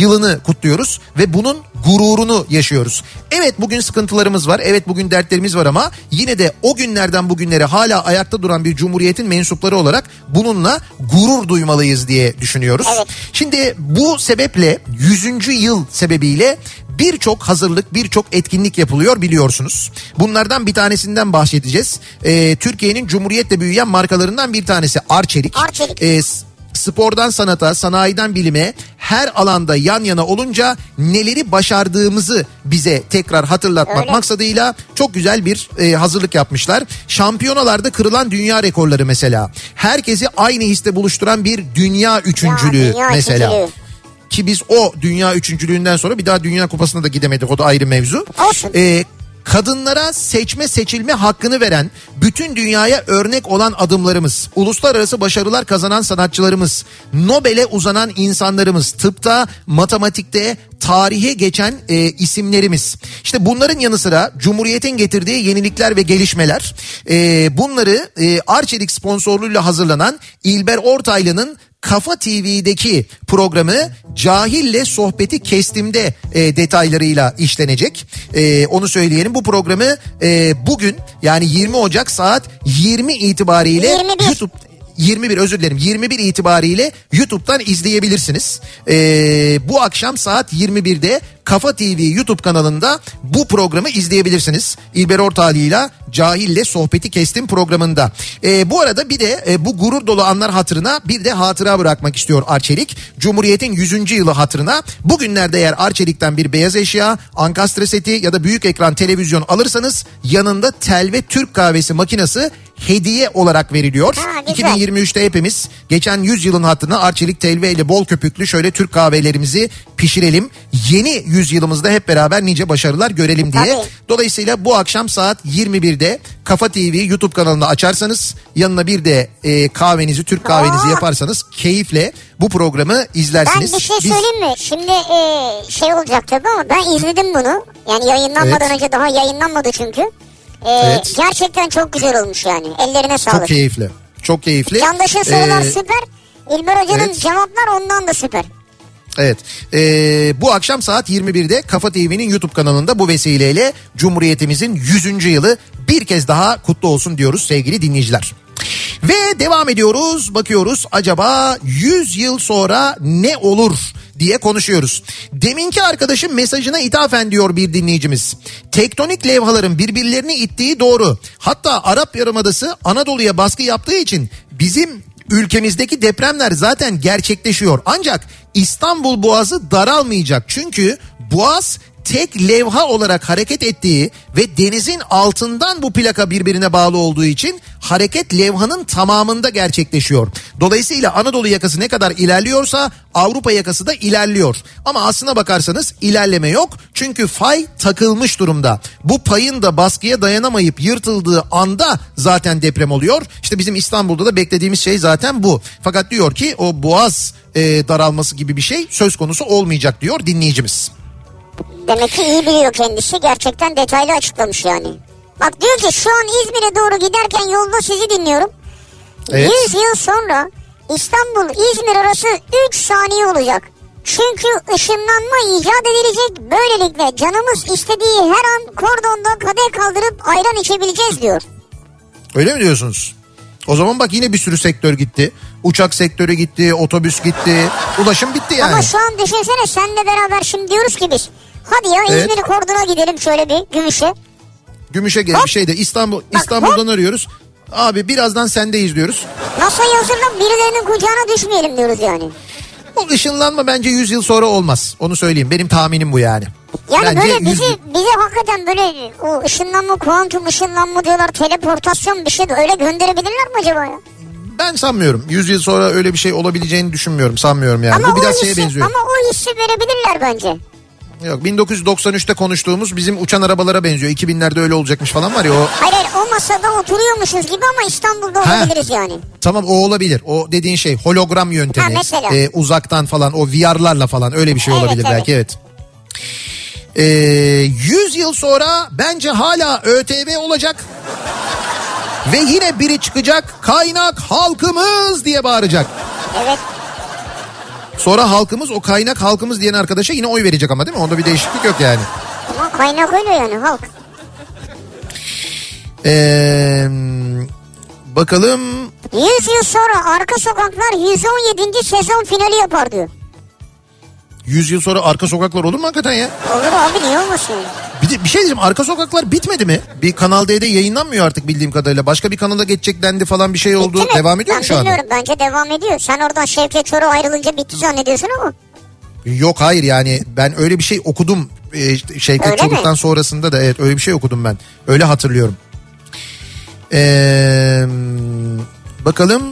yılını kutluyoruz ve bunun gururunu yaşıyoruz. Evet bugün sıkıntılarımız var. Evet bugün dertlerimiz var ama yine de o günlerden bugünlere hala ayakta duran bir cumhuriyetin mensupları olarak bununla gurur duymalıyız diye düşünüyoruz. Evet. Şimdi bu sebeple 100. yıl sebebiyle birçok hazırlık, birçok etkinlik yapılıyor biliyorsunuz. Bunlardan bir tanesinden bahsedeceğiz. Ee, Türkiye'nin Cumhuriyet'le büyüyen markalarından bir tanesi Arçelik. Arçelik. Ee, spordan sanata, sanayiden bilime her alanda yan yana olunca neleri başardığımızı bize tekrar hatırlatmak Öyle. maksadıyla çok güzel bir e, hazırlık yapmışlar. Şampiyonalarda kırılan dünya rekorları mesela. Herkesi aynı histe buluşturan bir dünya üçüncülüğü dünya mesela. üçüncülüğü. Ki biz o dünya üçüncülüğünden sonra bir daha dünya kupasına da gidemedik o da ayrı mevzu. Olsun. Ee, kadınlara seçme seçilme hakkını veren, bütün dünyaya örnek olan adımlarımız, uluslararası başarılar kazanan sanatçılarımız, Nobel'e uzanan insanlarımız, tıpta, matematikte, tarihe geçen e, isimlerimiz. İşte bunların yanı sıra Cumhuriyet'in getirdiği yenilikler ve gelişmeler, e, bunları e, Arçelik sponsorluğuyla hazırlanan İlber Ortaylı'nın Kafa TV'deki programı Cahille Sohbeti Kestim'de e, detaylarıyla işlenecek. E, onu söyleyelim. Bu programı e, bugün yani 20 Ocak saat 20 itibariyle 21. YouTube 21 özür dilerim 21 itibariyle YouTube'dan izleyebilirsiniz. Ee, bu akşam saat 21'de Kafa TV YouTube kanalında bu programı izleyebilirsiniz. İlber Ortaylı ile Cahil'le sohbeti kestim programında. Ee, bu arada bir de e, bu gurur dolu anlar hatırına bir de hatıra bırakmak istiyor Arçelik. Cumhuriyet'in 100. yılı hatırına bugünlerde eğer Arçelik'ten bir beyaz eşya, ankastre seti ya da büyük ekran televizyon alırsanız yanında tel ve Türk kahvesi makinesi hediye olarak veriliyor. Ha, güzel. 2023'te hepimiz geçen 100 yılın hatırına Arçelik telve ile bol köpüklü şöyle Türk kahvelerimizi pişirelim. Yeni 100 yılımızda hep beraber nice başarılar görelim diye. Tabii. Dolayısıyla bu akşam saat 21'de Kafa TV YouTube kanalında açarsanız yanına bir de e, kahvenizi Türk kahvenizi Aa. yaparsanız keyifle bu programı Ben izlersiniz. bir şey Biz- söyleyeyim mi? Şimdi e, şey olacak tabii ama ben izledim bunu. Yani yayınlanmadan Evet. önce daha yayınlanmadı çünkü. E, Evet. Gerçekten çok güzel olmuş yani. Ellerine sağlık. çok keyifli. Çok keyifli. Candaş'ın sorular Ee, süper. İlber Hoca'nın evet. cevaplar ondan da süper. Evet. Ee, bu akşam saat 21'de Kafa TV'nin YouTube kanalında bu vesileyle Cumhuriyetimizin 100. yılı bir kez daha kutlu olsun diyoruz sevgili dinleyiciler. Ve devam ediyoruz. Bakıyoruz acaba 100 yıl sonra ne olur diye konuşuyoruz. Deminki arkadaşın mesajına ithafen diyor bir dinleyicimiz. Tektonik levhaların birbirlerini ittiği doğru. Hatta Arap Yarımadası Anadolu'ya baskı yaptığı için bizim ülkemizdeki depremler zaten gerçekleşiyor. Ancak İstanbul Boğazı daralmayacak. Çünkü Boğaz tek levha olarak hareket ettiği ve denizin altından bu plaka birbirine bağlı olduğu için hareket levhanın tamamında gerçekleşiyor. Dolayısıyla Anadolu yakası ne kadar ilerliyorsa Avrupa yakası da ilerliyor. Ama aslına bakarsanız ilerleme yok. Çünkü fay takılmış durumda. Bu payın da baskıya dayanamayıp yırtıldığı anda zaten deprem oluyor. İşte bizim İstanbul'da da beklediğimiz şey zaten bu. Fakat diyor ki o boğaz e, daralması gibi bir şey söz konusu olmayacak diyor dinleyicimiz. Demek ki iyi biliyor kendisi. Gerçekten detaylı açıklamış yani. Bak diyor ki şu an İzmir'e doğru giderken yolda sizi dinliyorum. Evet. 100 yıl sonra İstanbul İzmir arası 3 saniye olacak. Çünkü ışınlanma icat edilecek. Böylelikle canımız istediği her an kordonda kadeh kaldırıp ayran içebileceğiz diyor. Öyle mi diyorsunuz? O zaman bak yine bir sürü sektör gitti. Uçak sektörü gitti, otobüs gitti, ulaşım bitti yani. Ama şu an düşünsene senle beraber şimdi diyoruz ki biz. Hadi ya Evet. İzmir kordona gidelim şöyle bir gümüşe. Gümüşe gel bir şeyde İstanbul İstanbul'dan arıyoruz. Abi birazdan sendeyiz diyoruz. NASA'yı hazırla birilerinin kucağına düşmeyelim diyoruz yani. Bu ışınlanma bence 100 yıl sonra olmaz. Onu söyleyeyim. Benim tahminim bu yani. Yani Bence böyle 100 bizi, bize hakikaten böyle o ışınlanma, kuantum ışınlanma diyorlar, teleportasyon bir şey de öyle gönderebilirler mi acaba ya? Ben sanmıyorum. 100 yıl sonra öyle bir şey olabileceğini düşünmüyorum. Sanmıyorum yani. ama bu biraz şeye hissi, benziyor. Ama o hissi verebilirler bence. Yok 1993'te konuştuğumuz bizim uçan arabalara benziyor. 2000'lerde öyle olacakmış falan var ya o. Hayır hayır o masada oturuyormuşuz gibi ama İstanbul'da Ha. olabiliriz yani. Tamam o olabilir. O dediğin şey hologram yöntemi. Ha, mesela. Ee, uzaktan falan o VR'larla falan öyle bir şey Evet, olabilir evet. belki evet. Ee, 100 yıl sonra bence hala ÖTV olacak. Ve yine biri çıkacak kaynak halkımız diye bağıracak. Evet. Sonra halkımız o kaynak halkımız diyen arkadaşa yine oy verecek ama değil mi? Onda bir değişiklik yok yani. Ama kaynak öyle yani halk. Ee, bakalım 100 yıl sonra arka sokaklar 117. sezon finali yapar diyor. 100 yıl sonra arka sokaklar olur mu hakikaten ya? Olur abi niye olmasın? Bir, de, bir şey diyeceğim arka sokaklar bitmedi mi? Bir Kanal D'de yayınlanmıyor artık bildiğim kadarıyla. Başka bir kanala geçecek dendi falan bir şey oldu. Bitti mi? Devam ediyor ben mu şu anda? bilmiyorum bence devam ediyor. Sen oradan Şevket Çoruh ayrılınca bitti zannediyorsun ama. Yok hayır yani ben öyle bir şey okudum. Ee, işte Şevket Öyle mi? Sonrasında da evet öyle bir şey okudum ben. Öyle hatırlıyorum. Ee, bakalım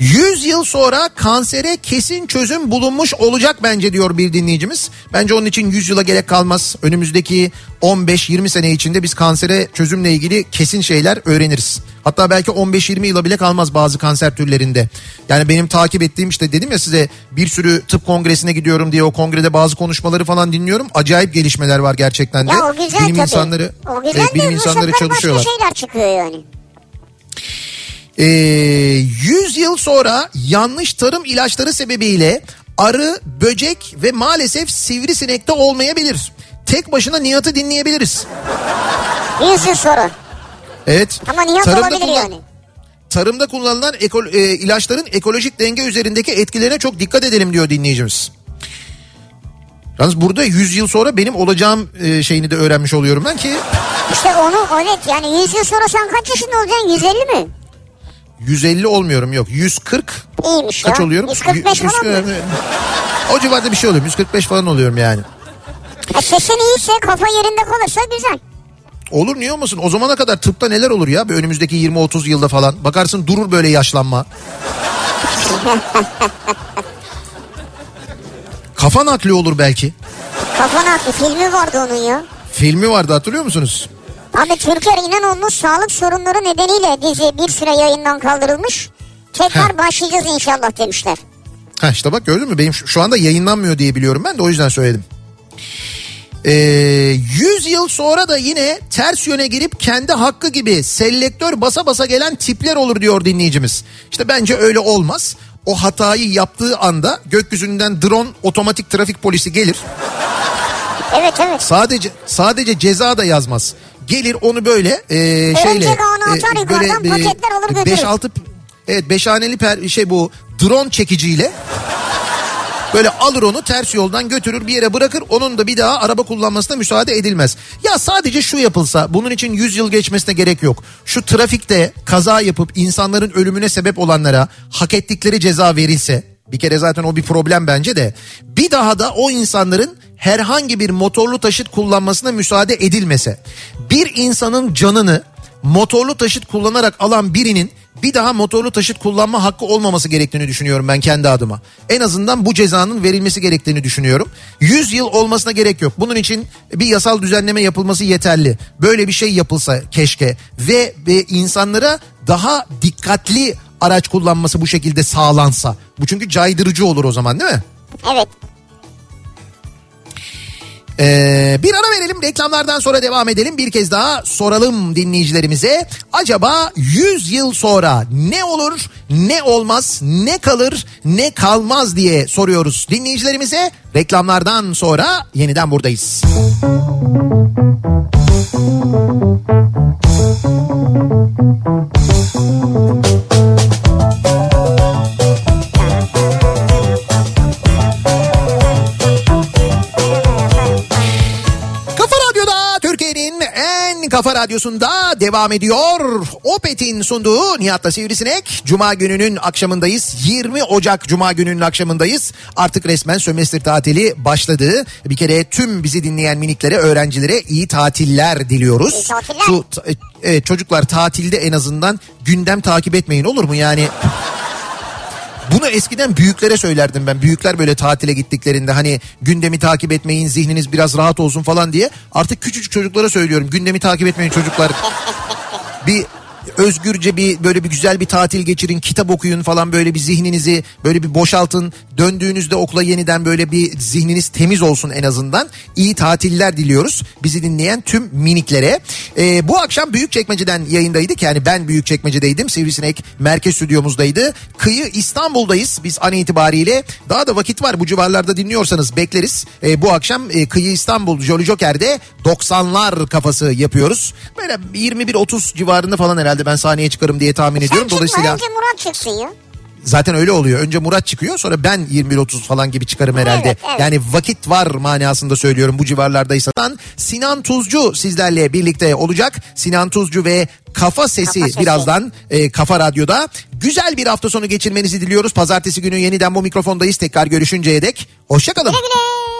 100 yıl sonra kansere kesin çözüm bulunmuş olacak bence diyor bir dinleyicimiz. Bence onun için 100 yıla gerek kalmaz. Önümüzdeki 15-20 sene içinde biz kansere çözümle ilgili kesin şeyler öğreniriz. Hatta belki 15-20 yıla bile kalmaz bazı kanser türlerinde. Yani benim takip ettiğim işte dedim ya size bir sürü tıp kongresine gidiyorum diye o kongrede bazı konuşmaları falan dinliyorum. Acayip gelişmeler var gerçekten de. Ya o güzel bilim tabii. insanları, o güzel evet, bilim insanları çalışıyorlar. başka şeyler çıkıyor yani. Ee, 100 yıl sonra yanlış tarım ilaçları sebebiyle arı, böcek ve maalesef sivrisinekte olmayabilir. Tek başına Nihat'ı dinleyebiliriz. 100 yıl sonra. Evet. Ama Nihat Tarımda olabilir kullan- yani. Tarımda kullanılan eko- e, ilaçların ekolojik denge üzerindeki etkilerine çok dikkat edelim diyor dinleyicimiz. Yalnız burada 100 yıl sonra benim olacağım e, şeyini de öğrenmiş oluyorum ben ki İşte onu evet yani 100 yıl sonra sen kaç yaşında olacaksın? 150 mi? 150 olmuyorum yok 140 İyiymiş kaç ya. oluyorum? 145 Yüz- falan mı? O civarda bir şey oluyorum 145 falan oluyorum yani. Ha, sesin iyiyse kafa yerinde kalırsa güzel. Olur niye olmasın? O zamana kadar tıpta neler olur ya? Bir önümüzdeki 20-30 yılda falan. Bakarsın durur böyle yaşlanma. Kafa nakli olur belki. Kafana attı filmi vardı onun ya. Filmi vardı hatırlıyor musunuz? Abi Türker İnanoğlu'nun sağlık sorunları nedeniyle dizi bir süre yayından kaldırılmış. Tekrar Heh. başlayacağız inşallah demişler. Ha işte bak gördün mü? Benim şu, şu anda yayınlanmıyor diye biliyorum ben de o yüzden söyledim. Ee, 100 yıl sonra da yine ters yöne girip kendi hakkı gibi selektör basa basa gelen tipler olur diyor dinleyicimiz. İşte bence öyle olmaz. O hatayı yaptığı anda gökyüzünden drone otomatik trafik polisi gelir. Evet evet. Sadece sadece ceza da yazmaz. Gelir onu böyle e, şeyle paketler alır götürür. 5 6 evet 5 haneli per, şey bu drone çekiciyle böyle alır onu ters yoldan götürür bir yere bırakır onun da bir daha araba kullanmasına müsaade edilmez. Ya sadece şu yapılsa bunun için 100 yıl geçmesine gerek yok. Şu trafikte kaza yapıp insanların ölümüne sebep olanlara hak ettikleri ceza verilse bir kere zaten o bir problem bence de bir daha da o insanların herhangi bir motorlu taşıt kullanmasına müsaade edilmese bir insanın canını motorlu taşıt kullanarak alan birinin bir daha motorlu taşıt kullanma hakkı olmaması gerektiğini düşünüyorum ben kendi adıma. En azından bu cezanın verilmesi gerektiğini düşünüyorum. 100 yıl olmasına gerek yok. Bunun için bir yasal düzenleme yapılması yeterli. Böyle bir şey yapılsa keşke ve, ve insanlara daha dikkatli araç kullanması bu şekilde sağlansa. Bu çünkü caydırıcı olur o zaman değil mi? Evet. Ee, bir ara verelim reklamlardan sonra devam edelim. Bir kez daha soralım dinleyicilerimize. Acaba 100 yıl sonra ne olur, ne olmaz, ne kalır, ne kalmaz diye soruyoruz dinleyicilerimize. Reklamlardan sonra yeniden buradayız. Kafa kafa radyosunda devam ediyor. Opet'in sunduğu Nihat'la Sivrisinek. Cuma gününün akşamındayız. 20 Ocak Cuma gününün akşamındayız. Artık resmen sömestr tatili başladı. Bir kere tüm bizi dinleyen miniklere, öğrencilere iyi tatiller diliyoruz. İyi tatiller. Şu, evet, çocuklar tatilde en azından gündem takip etmeyin olur mu? Yani bunu eskiden büyüklere söylerdim ben. Büyükler böyle tatile gittiklerinde hani gündemi takip etmeyin, zihniniz biraz rahat olsun falan diye. Artık küçücük çocuklara söylüyorum. Gündemi takip etmeyin çocuklar. bir özgürce bir böyle bir güzel bir tatil geçirin, kitap okuyun falan böyle bir zihninizi böyle bir boşaltın. Döndüğünüzde okula yeniden böyle bir zihniniz temiz olsun en azından. İyi tatiller diliyoruz bizi dinleyen tüm miniklere. Ee, bu akşam Büyükçekmece'den yayındaydık. Yani ben Büyükçekmece'deydim. Sivrisinek merkez stüdyomuzdaydı. Kıyı İstanbul'dayız biz an itibariyle. Daha da vakit var bu civarlarda dinliyorsanız bekleriz. Ee, bu akşam e, Kıyı İstanbul Jolly Joker'de 90'lar kafası yapıyoruz. Böyle 21-30 civarında falan herhalde ben sahneye çıkarım diye tahmin Sen ediyorum. çıkma Dolayısıyla önce Murat çıksın ya. zaten öyle oluyor. Önce Murat çıkıyor sonra ben 21-30 falan gibi çıkarım herhalde. Evet, evet. Yani vakit var manasında söylüyorum bu civarlardaysa. Sinan Tuzcu sizlerle birlikte olacak. Sinan Tuzcu ve Kafa Sesi, Kafa Sesi. birazdan e, Kafa Radyo'da. Güzel bir hafta sonu geçirmenizi diliyoruz. Pazartesi günü yeniden bu mikrofondayız. Tekrar görüşünceye dek. Hoşçakalın. Güle güle.